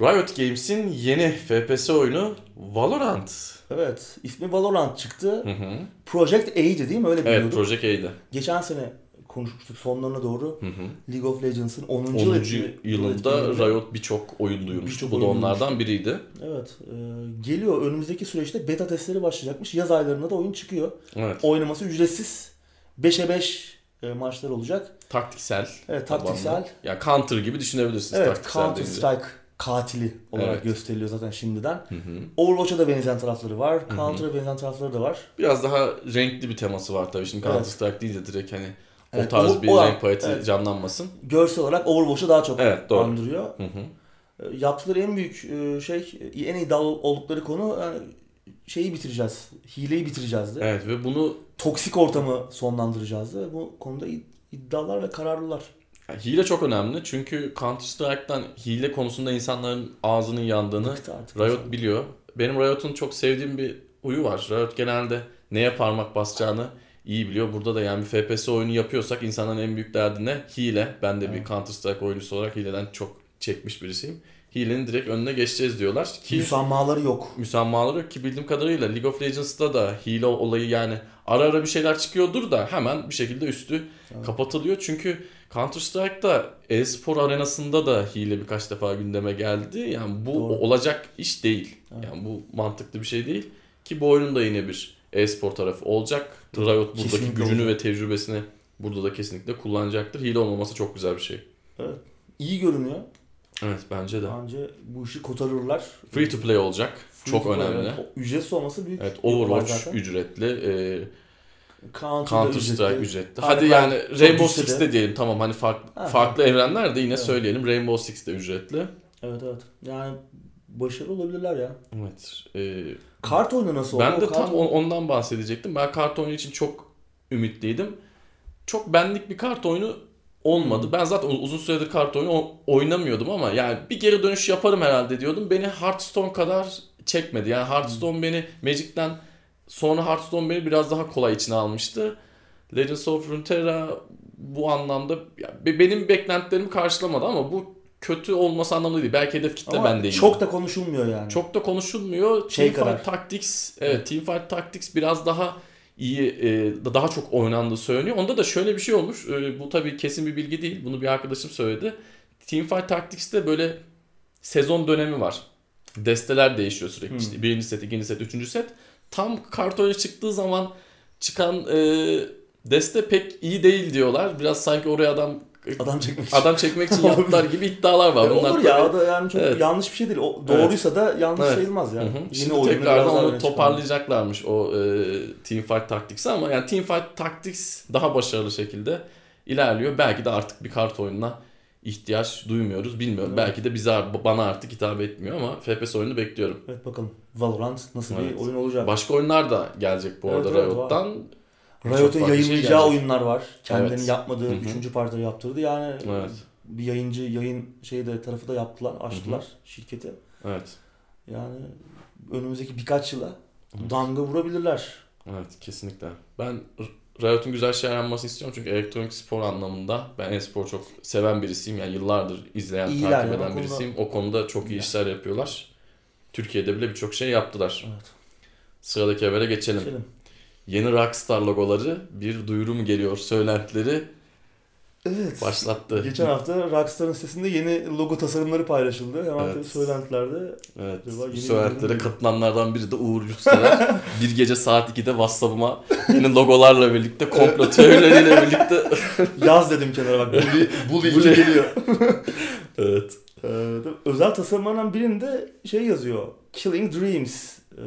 Riot Games'in yeni FPS oyunu Valorant. Evet. ismi Valorant çıktı. Hı hı. Project A'ydı değil mi? Öyle Evet biliyorduk. Project A'ydı. Geçen sene konuşmuştuk sonlarına doğru. Hı hı. League of Legends'ın 10. 10. yıl etkinliği- yılında Riot birçok oyun duyurmuştu. Birçok Bu da onlardan biriydi. Evet. e, geliyor. Önümüzdeki süreçte beta testleri başlayacakmış. Yaz aylarında da oyun çıkıyor. Evet. Oynaması ücretsiz. 5'e 5 e, maçlar olacak. Taktiksel. Evet tabanlı. taktiksel. Ya Counter gibi düşünebilirsiniz Evet Counter deyince. Strike katili olarak Evet. gösteriliyor zaten şimdiden. Hı hı. Overwatch'a da benzeyen tarafları var. Counter'a benzeyen tarafları da var. Biraz daha renkli bir teması var tabii. Şimdi Counter Evet. Strike deyince direkt hani Evet, o tarz o- bir o- renk paleti evet. canlanmasın. Görsel olarak Overwatch'u daha çok Evet doğru. andırıyor. Hı hı. E, Yaptıkları en büyük e, şey, e, en iddialı oldukları konu yani şeyi bitireceğiz. Hileyi bitireceğizdi. Evet ve bunu Toksik ortamı sonlandıracağızdı. Bu konuda id- iddialar ve kararlılar. yani hile çok önemli. Çünkü Counter Strike'dan hile konusunda insanların ağzının yandığını. Riot biliyor. Benim Riot'un çok sevdiğim bir huyu var. Riot genelde neye parmak basacağını iyi biliyor. Burada da yani bir FPS oyunu yapıyorsak insanların en büyük derdi ne? Hile. Ben de bir Evet. Counter Strike oyuncusu olarak hileden çok çekmiş birisiyim. Hilenin direkt önüne geçeceğiz diyorlar. Ki Müsammaları yok. müsammaları yok ki bildiğim kadarıyla League of Legends'ta da hile olayı yani ara ara bir şeyler çıkıyordur da hemen bir şekilde üstü kapatılıyor. Çünkü Counter Strike'da e-spor arenasında da hile birkaç defa gündeme geldi. Yani bu Doğru. olacak iş değil. Evet. Yani bu mantıklı bir şey değil. Ki bu oyunun da yine bir e-spor tarafı olacak. Riot buradaki Kesinlikle gücünü olacak. ve tecrübesini burada da kesinlikle kullanacaktır. Hile olmaması çok güzel bir şey. İyi görünüyor. Evet bence de. Bence bu işi kotarırlar. Free to play olacak. Free çok önemli. evet. Ücretsiz olması büyük. Evet Overwatch ücretli. e, Counter'da Counter Strike ücretli. Hadi yani Rainbow düşse de- Six de diyelim tamam hani farklı Ha, farklı evrenler de yine Evet. söyleyelim. Rainbow Six de ücretli. Evet evet. Yani başarılı olabilirler ya. Evet. e, Kart oyunu nasıl oldu? ben de O tam on- ondan bahsedecektim. Ben kart oyunu için çok ümitliydim. Çok benlik bir kart oyunu olmadı. Hmm. Ben zaten uzun süredir kart oyunu oynamıyordum ama yani bir geri dönüş yaparım herhalde diyordum. Beni Hearthstone kadar çekmedi. Yani Hearthstone beni Magic'ten sonra Hearthstone beni biraz daha kolay içine almıştı. Legends of Runeterra bu anlamda ya be- benim beklentilerimi karşılamadı ama bu kötü olması anlamında değil. Belki hedef kitle Ama ben değilim. çok da konuşulmuyor yani. Çok da konuşulmuyor. Şey Teamfight. Tactics, evet Teamfight Tactics biraz daha iyi, e, daha çok oynandığı söyleniyor. Onda da şöyle bir şey olmuş. E, bu tabii kesin bir bilgi değil. Bunu bir arkadaşım söyledi. Teamfight Tactics'te böyle sezon dönemi var. Desteler değişiyor sürekli. Hmm. İşte birinci set, ikinci set, üçüncü set. Tam kartoya çıktığı zaman çıkan e, deste pek iyi değil diyorlar. Biraz sanki oraya adam Adam çekmek için. adam çekmek için [LAUGHS] yaptılar gibi iddialar var. E, Bunlar olur ya tabii- da yani çok Evet. yanlış bir şey değil. O, doğruysa da yanlış Evet. sayılmaz Hı yani. hı. Yeni Şimdi tekrardan onu toparlayacaklarmış o e, Teamfight Tactics'i ama yani Teamfight Tactics daha başarılı şekilde ilerliyor. Belki de artık bir kart oyununa ihtiyaç duymuyoruz. Bilmiyorum. Evet. Belki de bize bana artık hitap etmiyor ama FPS oyunu bekliyorum. Evet bakalım. Valorant nasıl Evet. bir oyun olacak? Başka oyunlar da gelecek bu Evet, arada evet, Riot'tan. Riot'un şey yayınlayacağı gelecek. oyunlar var. Kendilerinin Evet. yapmadığı, Hı hı. üçüncü partileri yaptırdı. Yani Evet. bir yayıncı yayın şeyde tarafı da yaptılar, açtılar şirketi. Evet. Yani önümüzdeki birkaç yıla damga vurabilirler. Evet kesinlikle. Ben Riot'un güzel şeyler yapmasını istiyorum çünkü elektronik spor anlamında ben e-spor çok seven birisiyim. Yani yıllardır izleyen, İyiler takip o eden konuda- birisiyim. O konuda çok iyi işler yapıyorlar. Türkiye'de bile birçok şey yaptılar. Evet. Sıradaki habere geçelim. Geçelim. Yeni Rockstar logoları bir duyuru mu geliyor söylentileri Evet. başlattı. Geçen hafta Rockstar'ın sitesinde yeni logo tasarımları paylaşıldı. Hemen Evet. tabii söylentilerde Evet. Bu söylentilere katılanlardan biri de Uğur Yurtsever. [LAUGHS] bir gece saat 2'de WhatsApp'ıma yeni logolarla birlikte komplo teorileriyle birlikte [LAUGHS] yaz dedim kenara bak. Bully, Bully 2 Bully. geliyor. [LAUGHS] evet. Ee, özel tasarımlardan birinde şey yazıyor. Killing Dreams. Ee,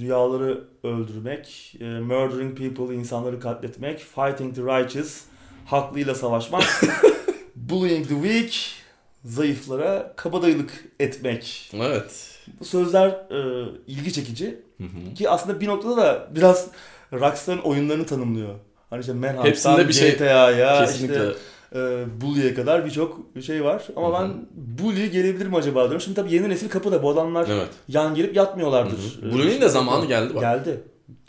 rüyaları öldürmek, e, murdering people, insanları katletmek, fighting the righteous, haklıyla savaşmak, [LAUGHS] bullying the weak, zayıflara kabadayılık etmek. Evet. Bu sözler e, ilgi çekici Hı hı. ki aslında bir noktada da biraz Rockstar'ın oyunlarını tanımlıyor. Hani işte Manhunt'tan bir şey- GTA'ya Kesinlikle. işte e, Bully'e kadar birçok şey var. Ama Hı hı. ben Bully gelebilir mi acaba diyorum. Şimdi tabii yeni nesil kapıda. Bu adamlar Evet. yan gelip yatmıyorlardır. Ee, Bully'nin de zamanı geldi bak. Geldi.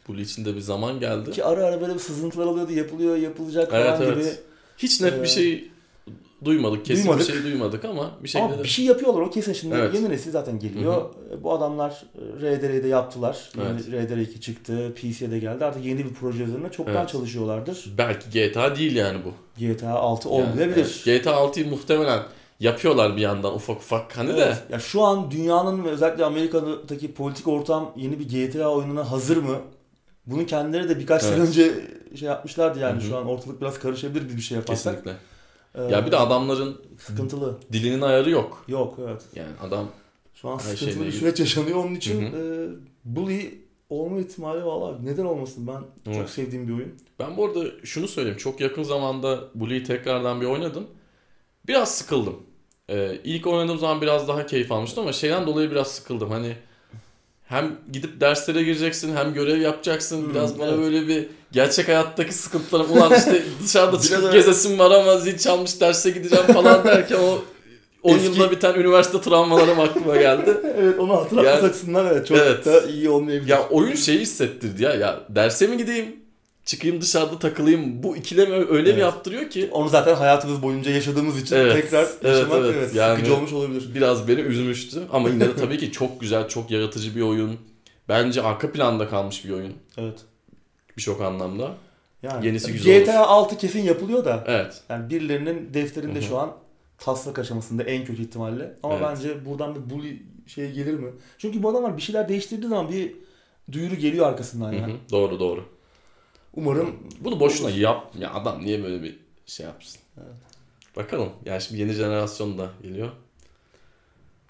Bully için de bir zaman geldi. Ki ara ara böyle bir sızıntılar oluyordu. Yapılıyor, yapılacak Evet, falan evet. gibi. Hiç net bir Ee, şey duymadık. Kesin duymadık. bir şey duymadık ama bir şekilde Ama de... bir şey yapıyorlar o kesin. Şimdi Evet. yeni nesil zaten geliyor. E, Bu adamlar e, RDR'de yaptılar. Evet. Yeni RDR 2 çıktı. PC'de geldi. Artık yeni bir proje üzerine çoktan Evet. çalışıyorlardır. Belki GTA değil yani bu. GTA 6 Yani, olmayabilir. evet. GTA 6'yı muhtemelen yapıyorlar bir yandan ufak ufak hani de. Evet. Ya şu an dünyanın ve özellikle Amerika'daki politik ortam yeni bir GTA oyununa hazır mı? Bunu kendileri de birkaç sene Evet. önce şey yapmışlardı yani Hı hı. şu an ortalık biraz karışabilir bir şey yaparsak. Kesinlikle. Ee, Ya bir de adamların sıkıntılı. dilinin ayarı yok. Yok evet. Yani adam Şu an sıkıntılı bir süreç yaşanıyor. Onun için e, Bully olma ihtimali valla neden olmasın ben çok Evet. sevdiğim bir oyun. Ben bu arada şunu söyleyeyim. Çok yakın zamanda Bully'yi tekrardan bir oynadım. Biraz sıkıldım. Ee, ilk oynadığım zaman biraz daha keyif almıştım ama şeyden dolayı biraz sıkıldım. Hani hem gidip derslere gireceksin hem görev yapacaksın. Hmm, biraz bana evet. böyle bir gerçek hayattaki sıkıntılarım. Ulan işte [LAUGHS] dışarıda Biraz çıkıp öyle. gezesim var ama zil çalmış derse gideceğim falan [LAUGHS] derken o 10 Eski- yılda biten üniversite travmalarım aklıma geldi. [LAUGHS] evet onu hatırlatmak Yani- açısından evet çok Evet. da iyi olmayabilir. Ya oyun şeyi hissettirdi ya. Ya derse mi gideyim? Çıkayım dışarıda takılayım. Bu ikilemi öyle Evet. bir yaptırıyor ki Onu zaten hayatımız boyunca yaşadığımız için Evet, tekrar evet, yaşamak evet. evet, Yani- sıkıcı olmuş olabilir. biraz beni üzmüştü. Ama yine de tabii ki çok güzel, çok yaratıcı bir oyun. Bence arka planda kalmış bir oyun. Evet. Birçok anlamda. Yani Yenisi güzel GTA 6 kesin yapılıyor da Evet. yani birilerinin defterinde Hı hı. şu an taslak aşamasında en kötü ihtimalle. Ama Evet. bence buradan bir bully şey gelir mi? Çünkü bu adamlar bir şeyler değiştirdiği zaman bir duyuru geliyor arkasından yani. hı. Doğru doğru. Umarım Bunu boşuna yap. Ya adam niye böyle bir şey yapsın? Evet. Bakalım. Yani şimdi yeni jenerasyon da geliyor.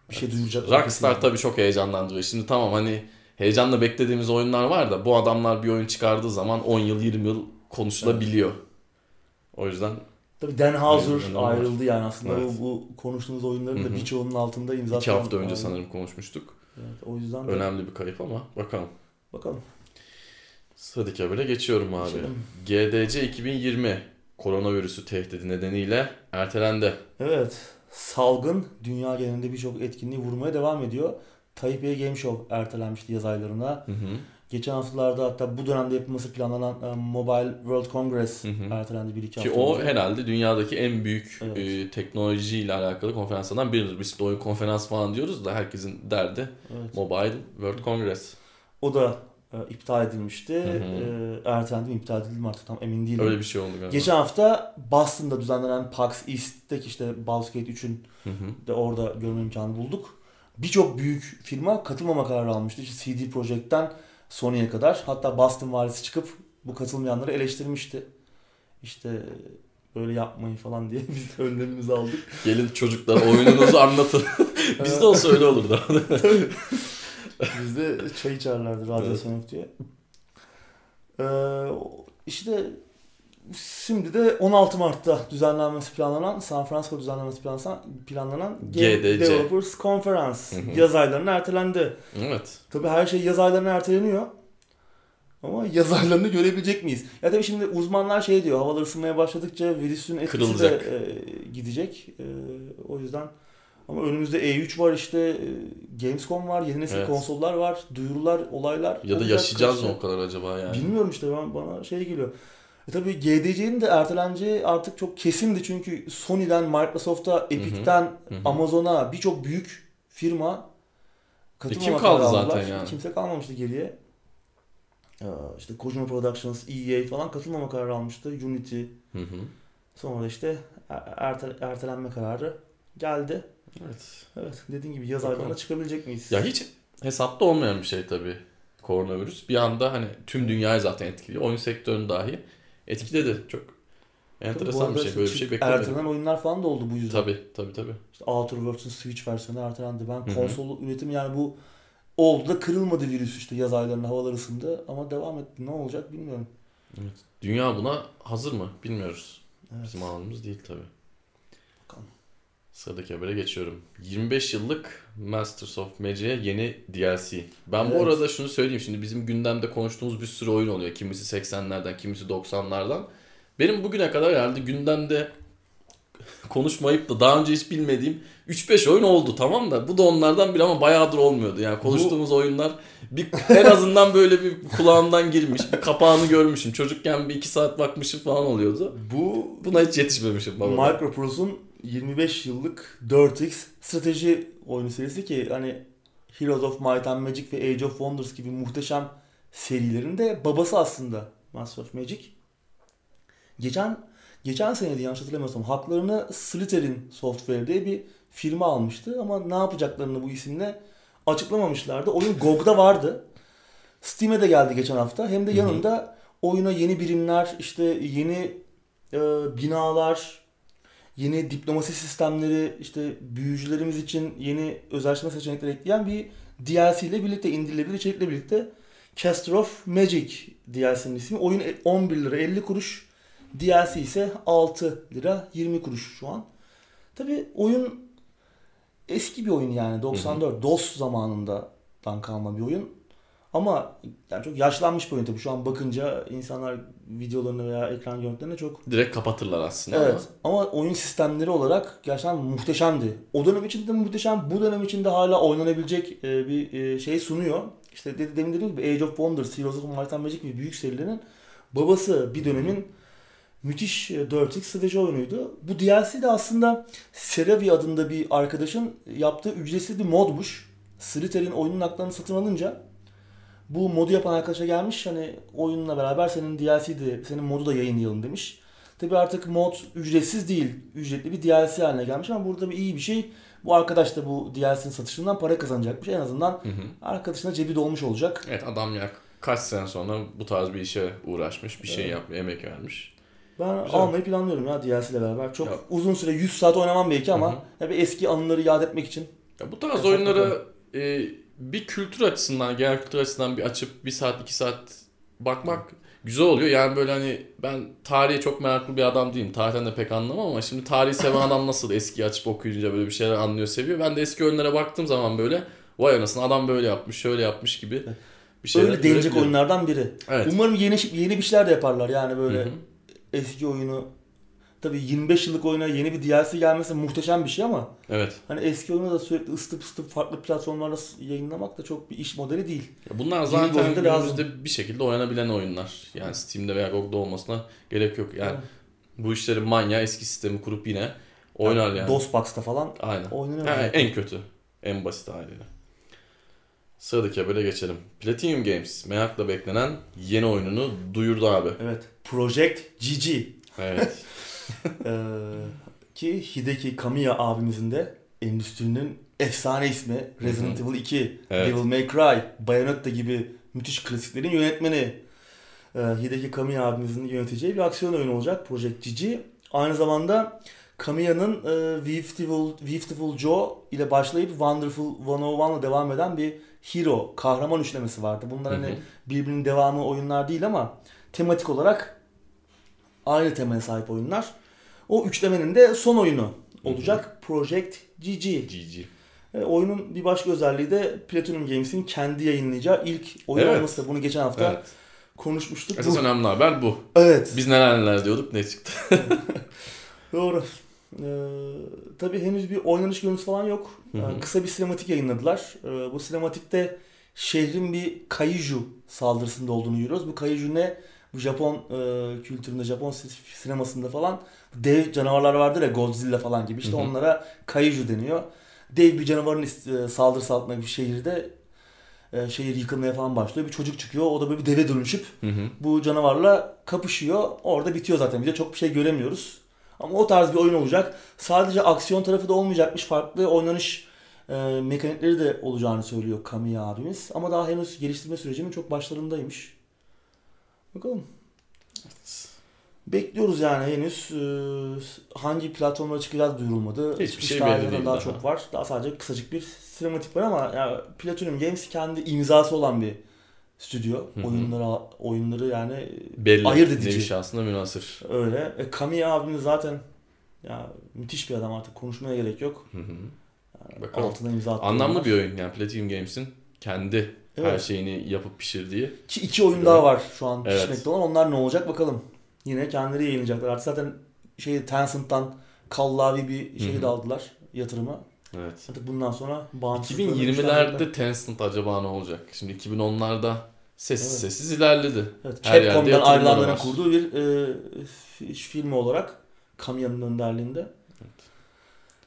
bir şey duyuracak. Rockstar tabii çok heyecanlandırıyor. Şimdi tamam hani heyecanla beklediğimiz oyunlar var da bu adamlar bir oyun çıkardığı zaman 10 yıl 20 yıl konuşulabiliyor. O yüzden Tabii Dan Houser ayrıldı yani aslında Evet. bu, bu konuştuğumuz oyunların da birçoğunun altında imza 2 hafta önce sanırım konuşmuştuk. Evet, o yüzden de Önemli bir kayıp ama bakalım. bakalım. Sıradaki habere geçiyorum abi. Geçelim. GDC 2020 koronavirüsü tehdidi nedeniyle ertelendi. Evet, salgın dünya genelinde birçok etkinliği vurmaya devam ediyor. Taipei Game Show ertelenmişti yaz aylarına. Hı hı. Geçen haftalarda hatta bu dönemde yapılması planlanan e, Mobile World Congress Hı hı. ertelendi bir iki Ki hafta o önce. herhalde dünyadaki en büyük Evet. e, teknolojiyle alakalı konferanslardan biridir. Biz de oyun konferans falan diyoruz da herkesin derdi Evet. Mobile World Congress. O da e, iptal edilmişti. Hı hı. E, ertelendi mi iptal edildi mi artık tam emin değilim. Öyle bir şey oldu galiba. Geçen hafta Boston'da düzenlenen PAX East'teki işte Baldur's Gate 3'ün Hı hı. de orada görme imkanı bulduk. Birçok büyük firma katılmama kararı almıştı. İşte CD Projekt'ten Sony'ye kadar. Hatta Boston valisi çıkıp bu katılmayanları eleştirmişti. İşte böyle yapmayın falan diye [LAUGHS] biz de önlemimizi aldık. Gelin çocuklar oyununuzu anlatın. [LAUGHS] Bizde olsa öyle olurdu. [LAUGHS] Bizde çay içerlerdi radyasyon yok diye. Ee, işte şimdi de 16 Mart'ta düzenlenmesi planlanan San Francisco düzenlenmesi planlanan, planlanan GDC. Developers Conference yaz aylarına ertelendi. evet. Tabii her şey yaz aylarına erteleniyor. Ama yaz aylarını görebilecek miyiz? Ya tabii şimdi uzmanlar şey diyor, havalar ısınmaya başladıkça virüsün etkisi Kırılacak. de e, gidecek. E, o yüzden ama önümüzde E3 var işte, e, Gamescom var, yeni nesil Evet. konsollar var, duyurular, olaylar. Ya da yaşayacağız mı o kadar acaba yani? Bilmiyorum işte ben, bana şey geliyor. E tabii GDC'nin de erteleneceği artık çok kesindi çünkü Sony'den, Microsoft'a, Epic'ten. Amazon'a birçok büyük firma katılmama kim kaldı zaten aldılar. yani? Kimse kalmamıştı geriye. Ee, işte Kojima Productions, EA falan katılmama kararı almıştı. Unity. Hı hı. Sonra işte er- erte- ertelenme kararı geldi. Evet. Evet dediğin gibi yaz aylarına çıkabilecek miyiz? Ya hiç hesapta olmayan bir şey tabii koronavirüs. Bir anda hani tüm dünyayı zaten etkiliyor. Oyun sektörünü dahi etkiledi. Çok enteresan bir şey. Böyle bir şey beklemedim. Ertelenen oyunlar falan da oldu bu yüzden. Tabii tabii tabii. İşte Outer Worlds'ın Switch versiyonu ertelendi. Ben konsol üretim yani bu oldu da kırılmadı virüs işte yaz aylarında havalar ısındı ama devam etti. Ne olacak bilmiyorum. Dünya buna hazır mı? Bilmiyoruz. Evet. Bizim alanımız değil tabii. Sıradaki habere geçiyorum. 25 yıllık Masters of Magic'e yeni DLC. Ben bu Evet. arada şunu söyleyeyim. Şimdi bizim gündemde konuştuğumuz bir sürü oyun oluyor. Kimisi 80'lerden, kimisi 90'lardan. Benim bugüne kadar herhalde gündemde konuşmayıp da daha önce hiç bilmediğim 3-5 oyun oldu tamam da bu da onlardan biri ama bayağıdır olmuyordu. Yani konuştuğumuz oyunlar bir en azından böyle bir kulağımdan girmiş, bir kapağını görmüşüm. Çocukken bir 2 saat bakmışım falan oluyordu. Bu Buna hiç yetişmemişim baba. Micropros'un 25 yıllık 4X strateji oyunu serisi ki hani Heroes of Might and Magic ve Age of Wonders gibi muhteşem serilerin de babası aslında Master of Magic. Geçen geçen seneydi yanlış hatırlamıyorsam haklarını Slytherin Software diye bir firma almıştı ama ne yapacaklarını bu isimle açıklamamışlardı. Oyun GOG'da vardı. Steam'e de geldi geçen hafta. Hem de yanında oyuna yeni birimler, işte yeni e, binalar, yeni diplomasi sistemleri, işte büyücülerimiz için yeni özelleştirme seçenekleri ekleyen bir DLC ile birlikte indirilebilir içerikle birlikte Caster of Magic DLC'nin ismi. Oyun 11 lira 50 kuruş. DLC ise 6 lira 20 kuruş şu an. Tabi oyun eski bir oyun yani 94 DOS zamanından kalma bir oyun. Ama yani çok yaşlanmış bir tabii. Şu an bakınca insanlar videolarını veya ekran görüntülerine çok Direkt kapatırlar aslında Evet ama oyun sistemleri olarak gerçekten muhteşemdi. O dönem için de muhteşem, bu dönem için de hala oynanabilecek e, bir e, şey sunuyor. İşte dedi, demin dediğim gibi Age of Wonders, Heroes of Might and Magic gibi büyük serilerin babası bir dönemin müthiş e, 4X strateji oyunuydu. Bu DLC de aslında Seravi adında bir arkadaşın yaptığı ücretsiz bir modmuş. Slytherin oyunun haklarını satın alınca bu modu yapan arkadaşa gelmiş hani oyunla beraber senin DLC de senin modu da yayınlayalım demiş. Tabi artık mod ücretsiz değil. Ücretli bir DLC haline gelmiş ama burada bir iyi bir şey. Bu arkadaş da bu DLC'nin satışından para kazanacakmış. En azından Hı hı. arkadaşına cebi dolmuş olacak. Evet adam ya kaç sene sonra bu tarz bir işe uğraşmış, bir şey Evet. yapmış, emek vermiş. Ben Güzel. almayı planlıyorum ya DLC ile beraber. Çok Ya. uzun süre 100 saat oynamam belki ama Hı hı. ya bir eski anıları yad etmek için. Ya bu tarz oyunlara e, bir kültür açısından, genel kültür açısından bir açıp bir saat, iki saat bakmak güzel oluyor. Yani böyle hani ben tarihe çok meraklı bir adam değilim. Tarihten de pek anlamam ama şimdi tarihi seven adam nasıl eski açıp okuyunca böyle bir şeyler anlıyor, seviyor. Ben de eski oyunlara baktığım zaman böyle vay anasını adam böyle yapmış, şöyle yapmış gibi bir şeyler Öyle görebiliyorum. oyunlardan biri. Evet. Umarım yeni yeni bir şeyler de yaparlar yani böyle Hı hı. eski oyunu. Tabii 25 yıllık oyuna yeni bir DLC gelmesi muhteşem bir şey ama Evet. hani eski oyunu da sürekli ısıtıp ısıtıp farklı platformlarda yayınlamak da çok bir iş modeli değil. Ya Bunlar Yeni zaten oyunda lazım. günümüzde bir şekilde oynanabilen oyunlar. Yani Steam'de veya GOG'da olmasına gerek yok. Yani bu işlerin manya eski sistemi kurup yine oynar yani. DOSBox'ta falan Aynen. oynanıyor. Zaten. en kötü. En basit haliyle. Sıradaki habere geçelim. Platinum Games merakla beklenen yeni oyununu duyurdu abi. Evet. Project GG. Evet. [LAUGHS] Ee, ki Hideki Kamiya abimizin de endüstrinin efsane ismi Resident Evil 2, Evet. Devil May Cry, Bayonetta gibi müthiş klasiklerin yönetmeni. Ee, Hideki Kamiya abimizin yöneteceği bir aksiyon oyunu olacak Project GG. Aynı zamanda Kamiya'nın e, Beautiful, Beautiful Joe ile başlayıp Wonderful 101 ile devam eden bir hero, kahraman üçlemesi vardı. Bunlar hani birbirinin devamı oyunlar değil ama tematik olarak aynı temaya sahip oyunlar. O üçlemenin de son oyunu olacak Project GG. GG. E, oyunun bir başka özelliği de Platinum Games'in kendi yayınlayacağı ilk oyun Evet. olması. Bunu geçen hafta Evet. konuşmuştuk. Esas Bu- önemli haber bu. evet. Biz neler neler diyorduk ne çıktı. [LAUGHS] Doğru. Ee, tabii henüz bir oynanış görüntüsü falan yok. Hı hı. Ee, kısa bir sinematik yayınladılar. Ee, bu sinematikte şehrin bir kaiju saldırısında olduğunu görüyoruz. Bu kaiju ne? Bu Japon e, kültüründe, Japon si- sinemasında falan dev canavarlar vardır ya Godzilla falan gibi. İşte Hı hı. onlara kaiju deniyor. Dev bir canavarın e, saldırısı altında bir şehirde e, şehir yıkılmaya falan başlıyor. Bir çocuk çıkıyor. O da böyle bir deve dönüşüp Hı hı. bu canavarla kapışıyor. Orada bitiyor zaten video. Çok bir şey göremiyoruz. Ama o tarz bir oyun olacak. Sadece aksiyon tarafı da olmayacakmış. Farklı oynanış e, mekanikleri de olacağını söylüyor Kamiya abimiz. Ama daha henüz geliştirme sürecinin çok başlarındaymış. Bakalım. Bekliyoruz yani henüz. e, hangi platformlara çıkacağız duyurulmadı. Hiçbir Çıkış şey belli değil daha daha. çok var. Daha sadece kısacık bir sinematik var ama yani Platinum Games kendi imzası olan bir stüdyo. Oyunları oyunları yani Belli. ayırt edici. Nevi şahsına münasır. Öyle. E, Kamiya abimiz zaten ya müthiş bir adam artık konuşmaya gerek yok. Hı hı. Yani Bakalım. Altına imza attı. Anlamlı bir oyun yani Platinum Games'in kendi her Evet. şeyini yapıp pişirdiği. Ki iki oyun daha var şu an Evet. pişmekte olan. Onlar ne olacak bakalım. Yine kendileri yayınlayacaklar. Artık zaten şey Tencent'tan kallavi bir şey de aldılar yatırıma. Evet. Artık bundan sonra bağımsız 2020'lerde Tencent acaba ne olacak? Şimdi 2010'larda sessiz Evet. sessiz ilerledi. evet, her Capcom'dan ayrılanların kurduğu bir e, fi- filmi olarak Kamiya'nın önderliğinde.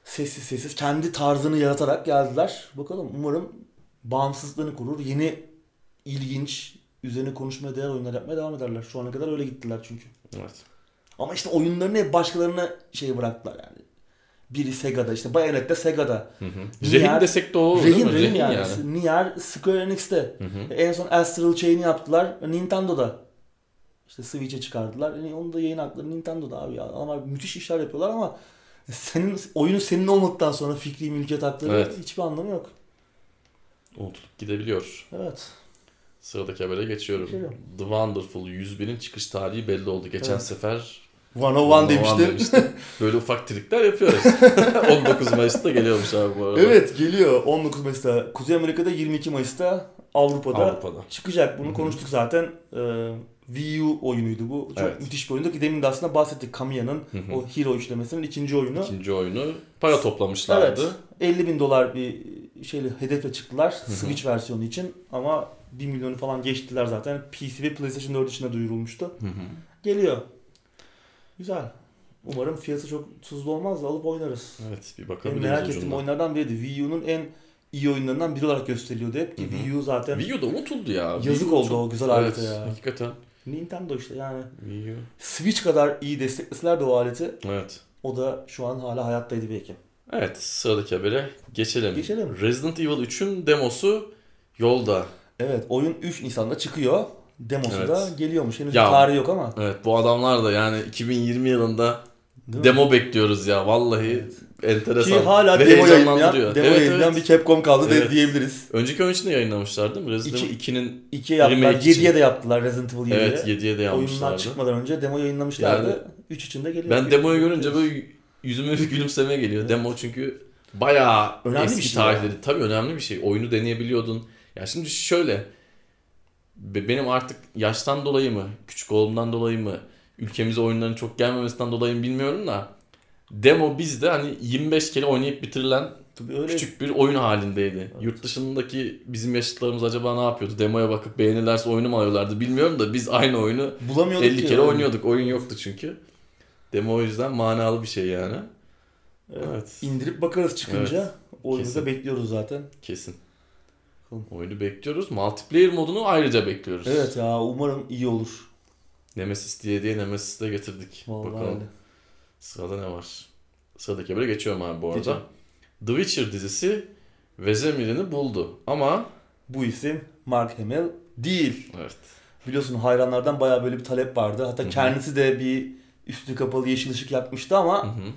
Sessiz sessiz kendi tarzını yaratarak geldiler. Bakalım umarım bağımsızlığını kurur. Yeni ilginç, üzerine konuşmaya değer oyunlar yapmaya devam ederler. Şu ana kadar öyle gittiler çünkü. Evet. Ama işte oyunlarını hep başkalarına şey bıraktılar yani. Biri Sega'da işte Bayonetta Sega'da. Hı hı. Nier- Rehin desek de değil Rehin mi? rehin yani. Nier Square Enix'te. Hı hı. En son Astral Chain'i yaptılar Nintendo'da. İşte Switch'e çıkardılar. Yani onun da yayın hakları Nintendo'da abi ya. Ama müthiş işler yapıyorlar ama senin oyunu senin olmadıktan sonra fikri mülkiyet hakları Evet. hiçbir anlamı yok. Unutulup gidebiliyor. Evet. Sıradaki habere geçiyorum. Geçelim. The Wonderful 101'in çıkış tarihi belli oldu. Geçen Evet. sefer 101 demiştim. demiştim. Böyle ufak trikler yapıyoruz. [LAUGHS] 19 Mayıs'ta geliyormuş abi bu arada. Evet geliyor 19 Mayıs'ta. Kuzey Amerika'da 22 Mayıs'ta Avrupa'da, Avrupa'da. çıkacak. Bunu Hı hı. konuştuk zaten. Ee, Wii U oyunuydu bu. Çok Evet. müthiş bir oyundu ki demin de aslında bahsettik Kamiya'nın o Hero işlemesinin ikinci oyunu. İkinci oyunu para toplamışlardı. Evet. 50 bin dolar bir şeyle hedefe çıktılar. Switch versiyonu için ama 1 milyonu falan geçtiler zaten. PC ve PlayStation 4 için de duyurulmuştu. Geliyor. Güzel. Umarım fiyatı çok tuzlu olmaz da alıp oynarız. Evet bir En bakabiliriz merak ucundan. ettiğim oyunlardan biriydi. Wii U'nun en iyi oyunlarından biri olarak gösteriliyordu hep ki. Wii U zaten Wii U'da unutuldu ya. Yazık Wii U oldu çok- o güzel evet, alete ya. Hakikaten. Nintendo işte yani. Wii U. Switch kadar iyi destekleseler de o aleti Evet. o da şu an hala hayattaydı belki. Evet sıradaki habere geçelim. Geçelim. Resident Evil 3'ün demosu yolda. Evet oyun 3 Nisan'da çıkıyor. Demosu Evet. da geliyormuş. Henüz Ya, tarihi yok ama. Evet bu adamlar da yani 2020 yılında Değil mi? demo bekliyoruz ya. Vallahi enteresan. Ki hala Ve demo yayınlayan, demo Evet, yayınlayan evet. bir Capcom kaldı Evet. diyebiliriz. Önceki oyun için de yayınlamışlar değil mi? Resident Evil 2'nin 2'ye yaptılar, Remake için. 7'ye de yaptılar Resident Evil 7'ye. evet 7'ye de Oyunlar yapmışlardı. çıkmadan önce demo yayınlamışlardı. Yani 3 için de geliyor. Ben demoyu görünce böyle yüzüme bir gülümseme geliyor. Evet. Demo çünkü bayağı Önemli eski bir şey tarihleri. Tabii önemli bir şey. Oyunu deneyebiliyordun. Ya şimdi şöyle be- benim artık yaştan dolayı mı, küçük oğlumdan dolayı mı ülkemize oyunların çok gelmemesinden dolayı mı bilmiyorum da demo bizde hani 25 kere oynayıp bitirilen Tabii öyle. küçük bir oyun halindeydi. Yurt dışındaki bizim yaşıtlarımız acaba ne yapıyordu? Demoya bakıp beğenirlerse oyunu mu alıyorlardı bilmiyorum da biz aynı oyunu Bulamıyorduk 50 ki kere yani. oynuyorduk. Oyun yoktu çünkü. Demo o yüzden manalı bir şey yani. Evet. İndirip bakarız çıkınca. Oyunu Kesin. da bekliyoruz zaten. Kesin. Bakalım. Oyunu bekliyoruz. Multiplayer modunu ayrıca bekliyoruz. Evet ya umarım iyi olur. Nemesis diye diye Nemesis'i de getirdik. Vallahi Bakalım öyle. sırada ne var? Sıradaki habere geçiyorum abi bu arada. Geçelim. The Witcher dizisi Vezemir'ini buldu. Ama Bu isim Mark Hamill değil. evet. Biliyorsun hayranlardan bayağı böyle bir talep vardı. Hatta kendisi de bir üstü kapalı yeşil ışık yapmıştı ama Hı hı.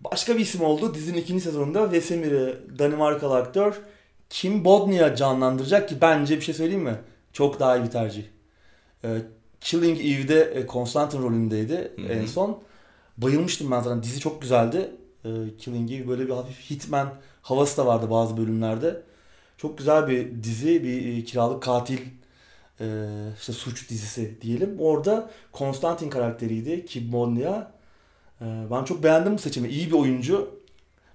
başka bir isim oldu. Dizinin ikinci sezonunda Vesemir'i Danimarkalı aktör Kim Bodnia canlandıracak ki bence bir şey söyleyeyim mi? Çok daha iyi bir tercih. Ee, Killing Eve'de e, Constantine rolündeydi Hı hı. en son. Bayılmıştım ben zaten. Dizi çok güzeldi. Ee, Killing Eve böyle bir hafif hitman havası da vardı bazı bölümlerde. Çok güzel bir dizi, bir e, kiralık katil e, işte suç dizisi diyelim. Orada Konstantin karakteriydi Kim Bodnia. Ee, Ben çok beğendim bu seçimi. İyi bir oyuncu.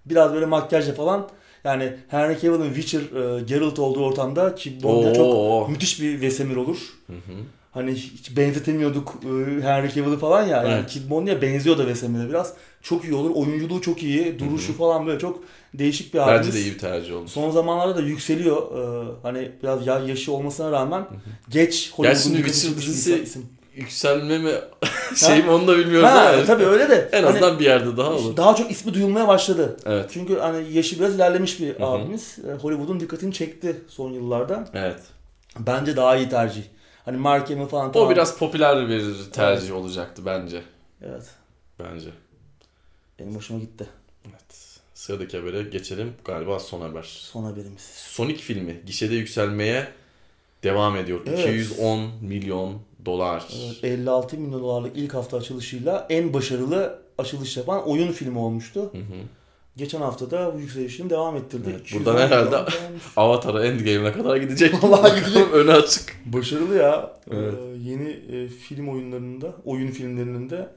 Biraz böyle makyajla falan. Yani Henry Cavill'in Witcher e, Geralt olduğu ortamda Kim Bodnia çok müthiş bir Vesemir olur. Hı hı. Hani hiç benzetemiyorduk e, Henry Cavill'ı falan ya. Yani Evet. Kid Bonnia benziyor da Vesemir'e biraz. Çok iyi olur. Oyunculuğu çok iyi. Duruşu Hı hı. falan böyle çok değişik bir abimiz. Bence de iyi bir tercih olmuş. Son zamanlarda da yükseliyor. Ee, hani biraz ya yaşı olmasına rağmen hı. geç Hollywood'un bir dizisi. Yükselme mi [LAUGHS] şey mi onu da bilmiyorum Ha, ama tabii öyle de. en hani azından bir yerde daha olur. daha çok ismi duyulmaya başladı. Evet. Çünkü hani yaşı biraz ilerlemiş bir hı. abimiz. Ee, Hollywood'un dikkatini çekti son yıllarda. Evet. Bence daha iyi tercih. Hani Mark Hamill falan O tamam. biraz popüler bir tercih olacaktı bence. Evet. Bence. Benim hoşuma gitti. Evet. Sıradaki habere geçelim. Galiba son haber. Son haberimiz. Sonic filmi gişede yükselmeye devam ediyor. Evet. 210 milyon dolar. Evet, 56 milyon dolarlık ilk hafta açılışıyla en başarılı açılış yapan oyun filmi olmuştu. Hı hı. Geçen hafta da bu yükselişini devam ettirdi. Evet, 210 buradan herhalde-. [LAUGHS] Avatar'a Endgame'e kadar gidecek. Vallahi gidecek. [LAUGHS] Önü açık. Başarılı ya. Evet. Ee, yeni e, film oyunlarında, oyun filmlerinin de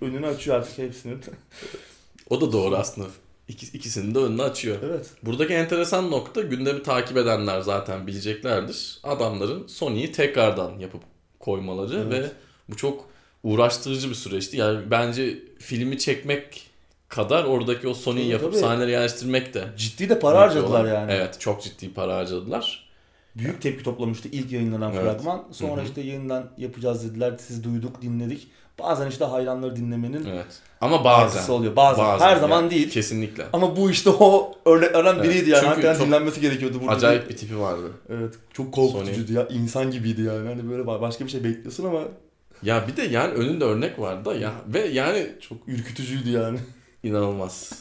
önünü açıyor artık hepsinin. [LAUGHS] O da doğru aslında. İki, ikisini de önüne açıyor. evet. Buradaki enteresan nokta gündemi takip edenler zaten bileceklerdir. Adamların Sony'yi tekrardan yapıp koymaları Evet. ve bu çok uğraştırıcı bir süreçti. Yani bence filmi çekmek kadar oradaki o Sony'yi Tabii, yapıp tabii. sahnelere yerleştirmek de Ciddi de para harcadılar yani. Evet çok ciddi para harcadılar. Büyük tepki toplamıştı ilk yayınlanan Evet. fragman. Sonra Hı hı. işte yeniden yapacağız dediler. Siz duyduk, dinledik. Bazen işte hayranları dinlemenin Evet. Ama bazen. oluyor. Bazen. Her zaman yani değil. Kesinlikle. Ama bu işte o örneklerden Evet. biriydi yani. Çünkü Hakikaten dinlenmesi gerekiyordu burada. Acayip bir tipi vardı. Evet. Çok korkutucuydu ya. İnsan gibiydi yani. Hani böyle başka bir şey bekliyorsun ama Ya bir de yani önünde örnek vardı ya ve yani çok ürkütücüydü yani. İnanılmaz.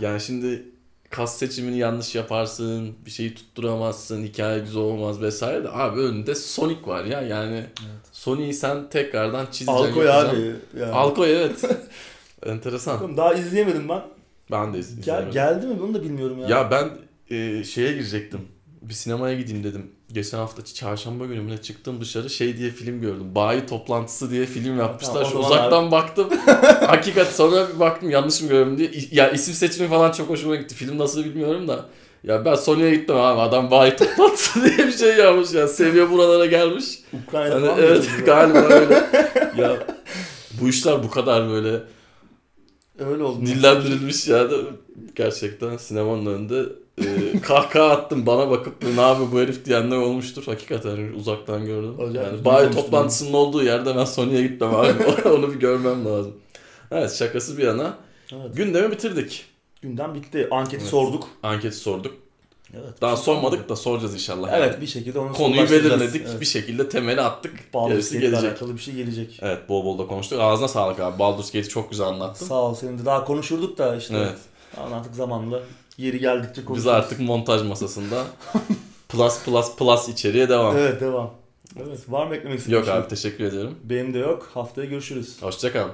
Yani şimdi kas seçimini yanlış yaparsın, bir şeyi tutturamazsın, hikaye güzel olmaz vesaire de abi önünde Sonic var ya yani Sonic'i sen tekrardan çizeceksin. Alkoy abi. Yani. Alkoy evet. [LAUGHS] Enteresan. Bakalım, Daha izleyemedim ben. Ben de Gel, izlemedim. geldi mi bunu da bilmiyorum ya. Ya ben e, şeye girecektim. Bir sinemaya gideyim dedim. Geçen hafta çarşamba günü mü ne çıktım dışarı şey diye film gördüm. Bayi toplantısı diye film yapmışlar. Şu uzaktan baktım. [LAUGHS] Hakikat sonra bir baktım yanlış mı görüyorum diye. Ya isim seçimi falan çok hoşuma gitti. Film nasıl bilmiyorum da. Ya ben Sony'ye gittim abi adam bayi toplantısı [LAUGHS] diye bir şey yapmış ya. Seviye buralara gelmiş. Ukrayna falan evet galiba öyle. [LAUGHS] ya bu işler bu kadar böyle Öyle oldu. dillendirilmiş ya da gerçekten sinemanın önünde e, kahkaha attım bana bakıp ne abi bu herif diyenler olmuştur. Hakikaten uzaktan gördüm. Acayip yani bayi toplantısının olduğu yerde ben Sony'ye gitmem abi. [LAUGHS] [LAUGHS] Onu bir görmem lazım. Evet şakası bir yana. Evet. Gündemi bitirdik. Gündem bitti. Anketi Evet. sorduk. Anketi sorduk. Evet. Daha sormadık da soracağız inşallah. Evet yani. bir şekilde onu Konuyu belirledik. Evet. Bir şekilde temeli attık. Baldur's Gate'le gelecek. alakalı bir şey gelecek. Evet bol bol da konuştuk. Ağzına sağlık abi. Baldur's Gate'i çok güzel anlattın. Sağ ol senin de daha konuşurduk da işte. Evet. Ama artık zamanla yeri geldikçe Biz konuşuruz. artık montaj masasında [LAUGHS] plus plus plus içeriye devam. Evet devam. Evet var mı eklemek istediğin Yok abi teşekkür ediyorum. Benim de yok. Haftaya görüşürüz. Hoşçakalın.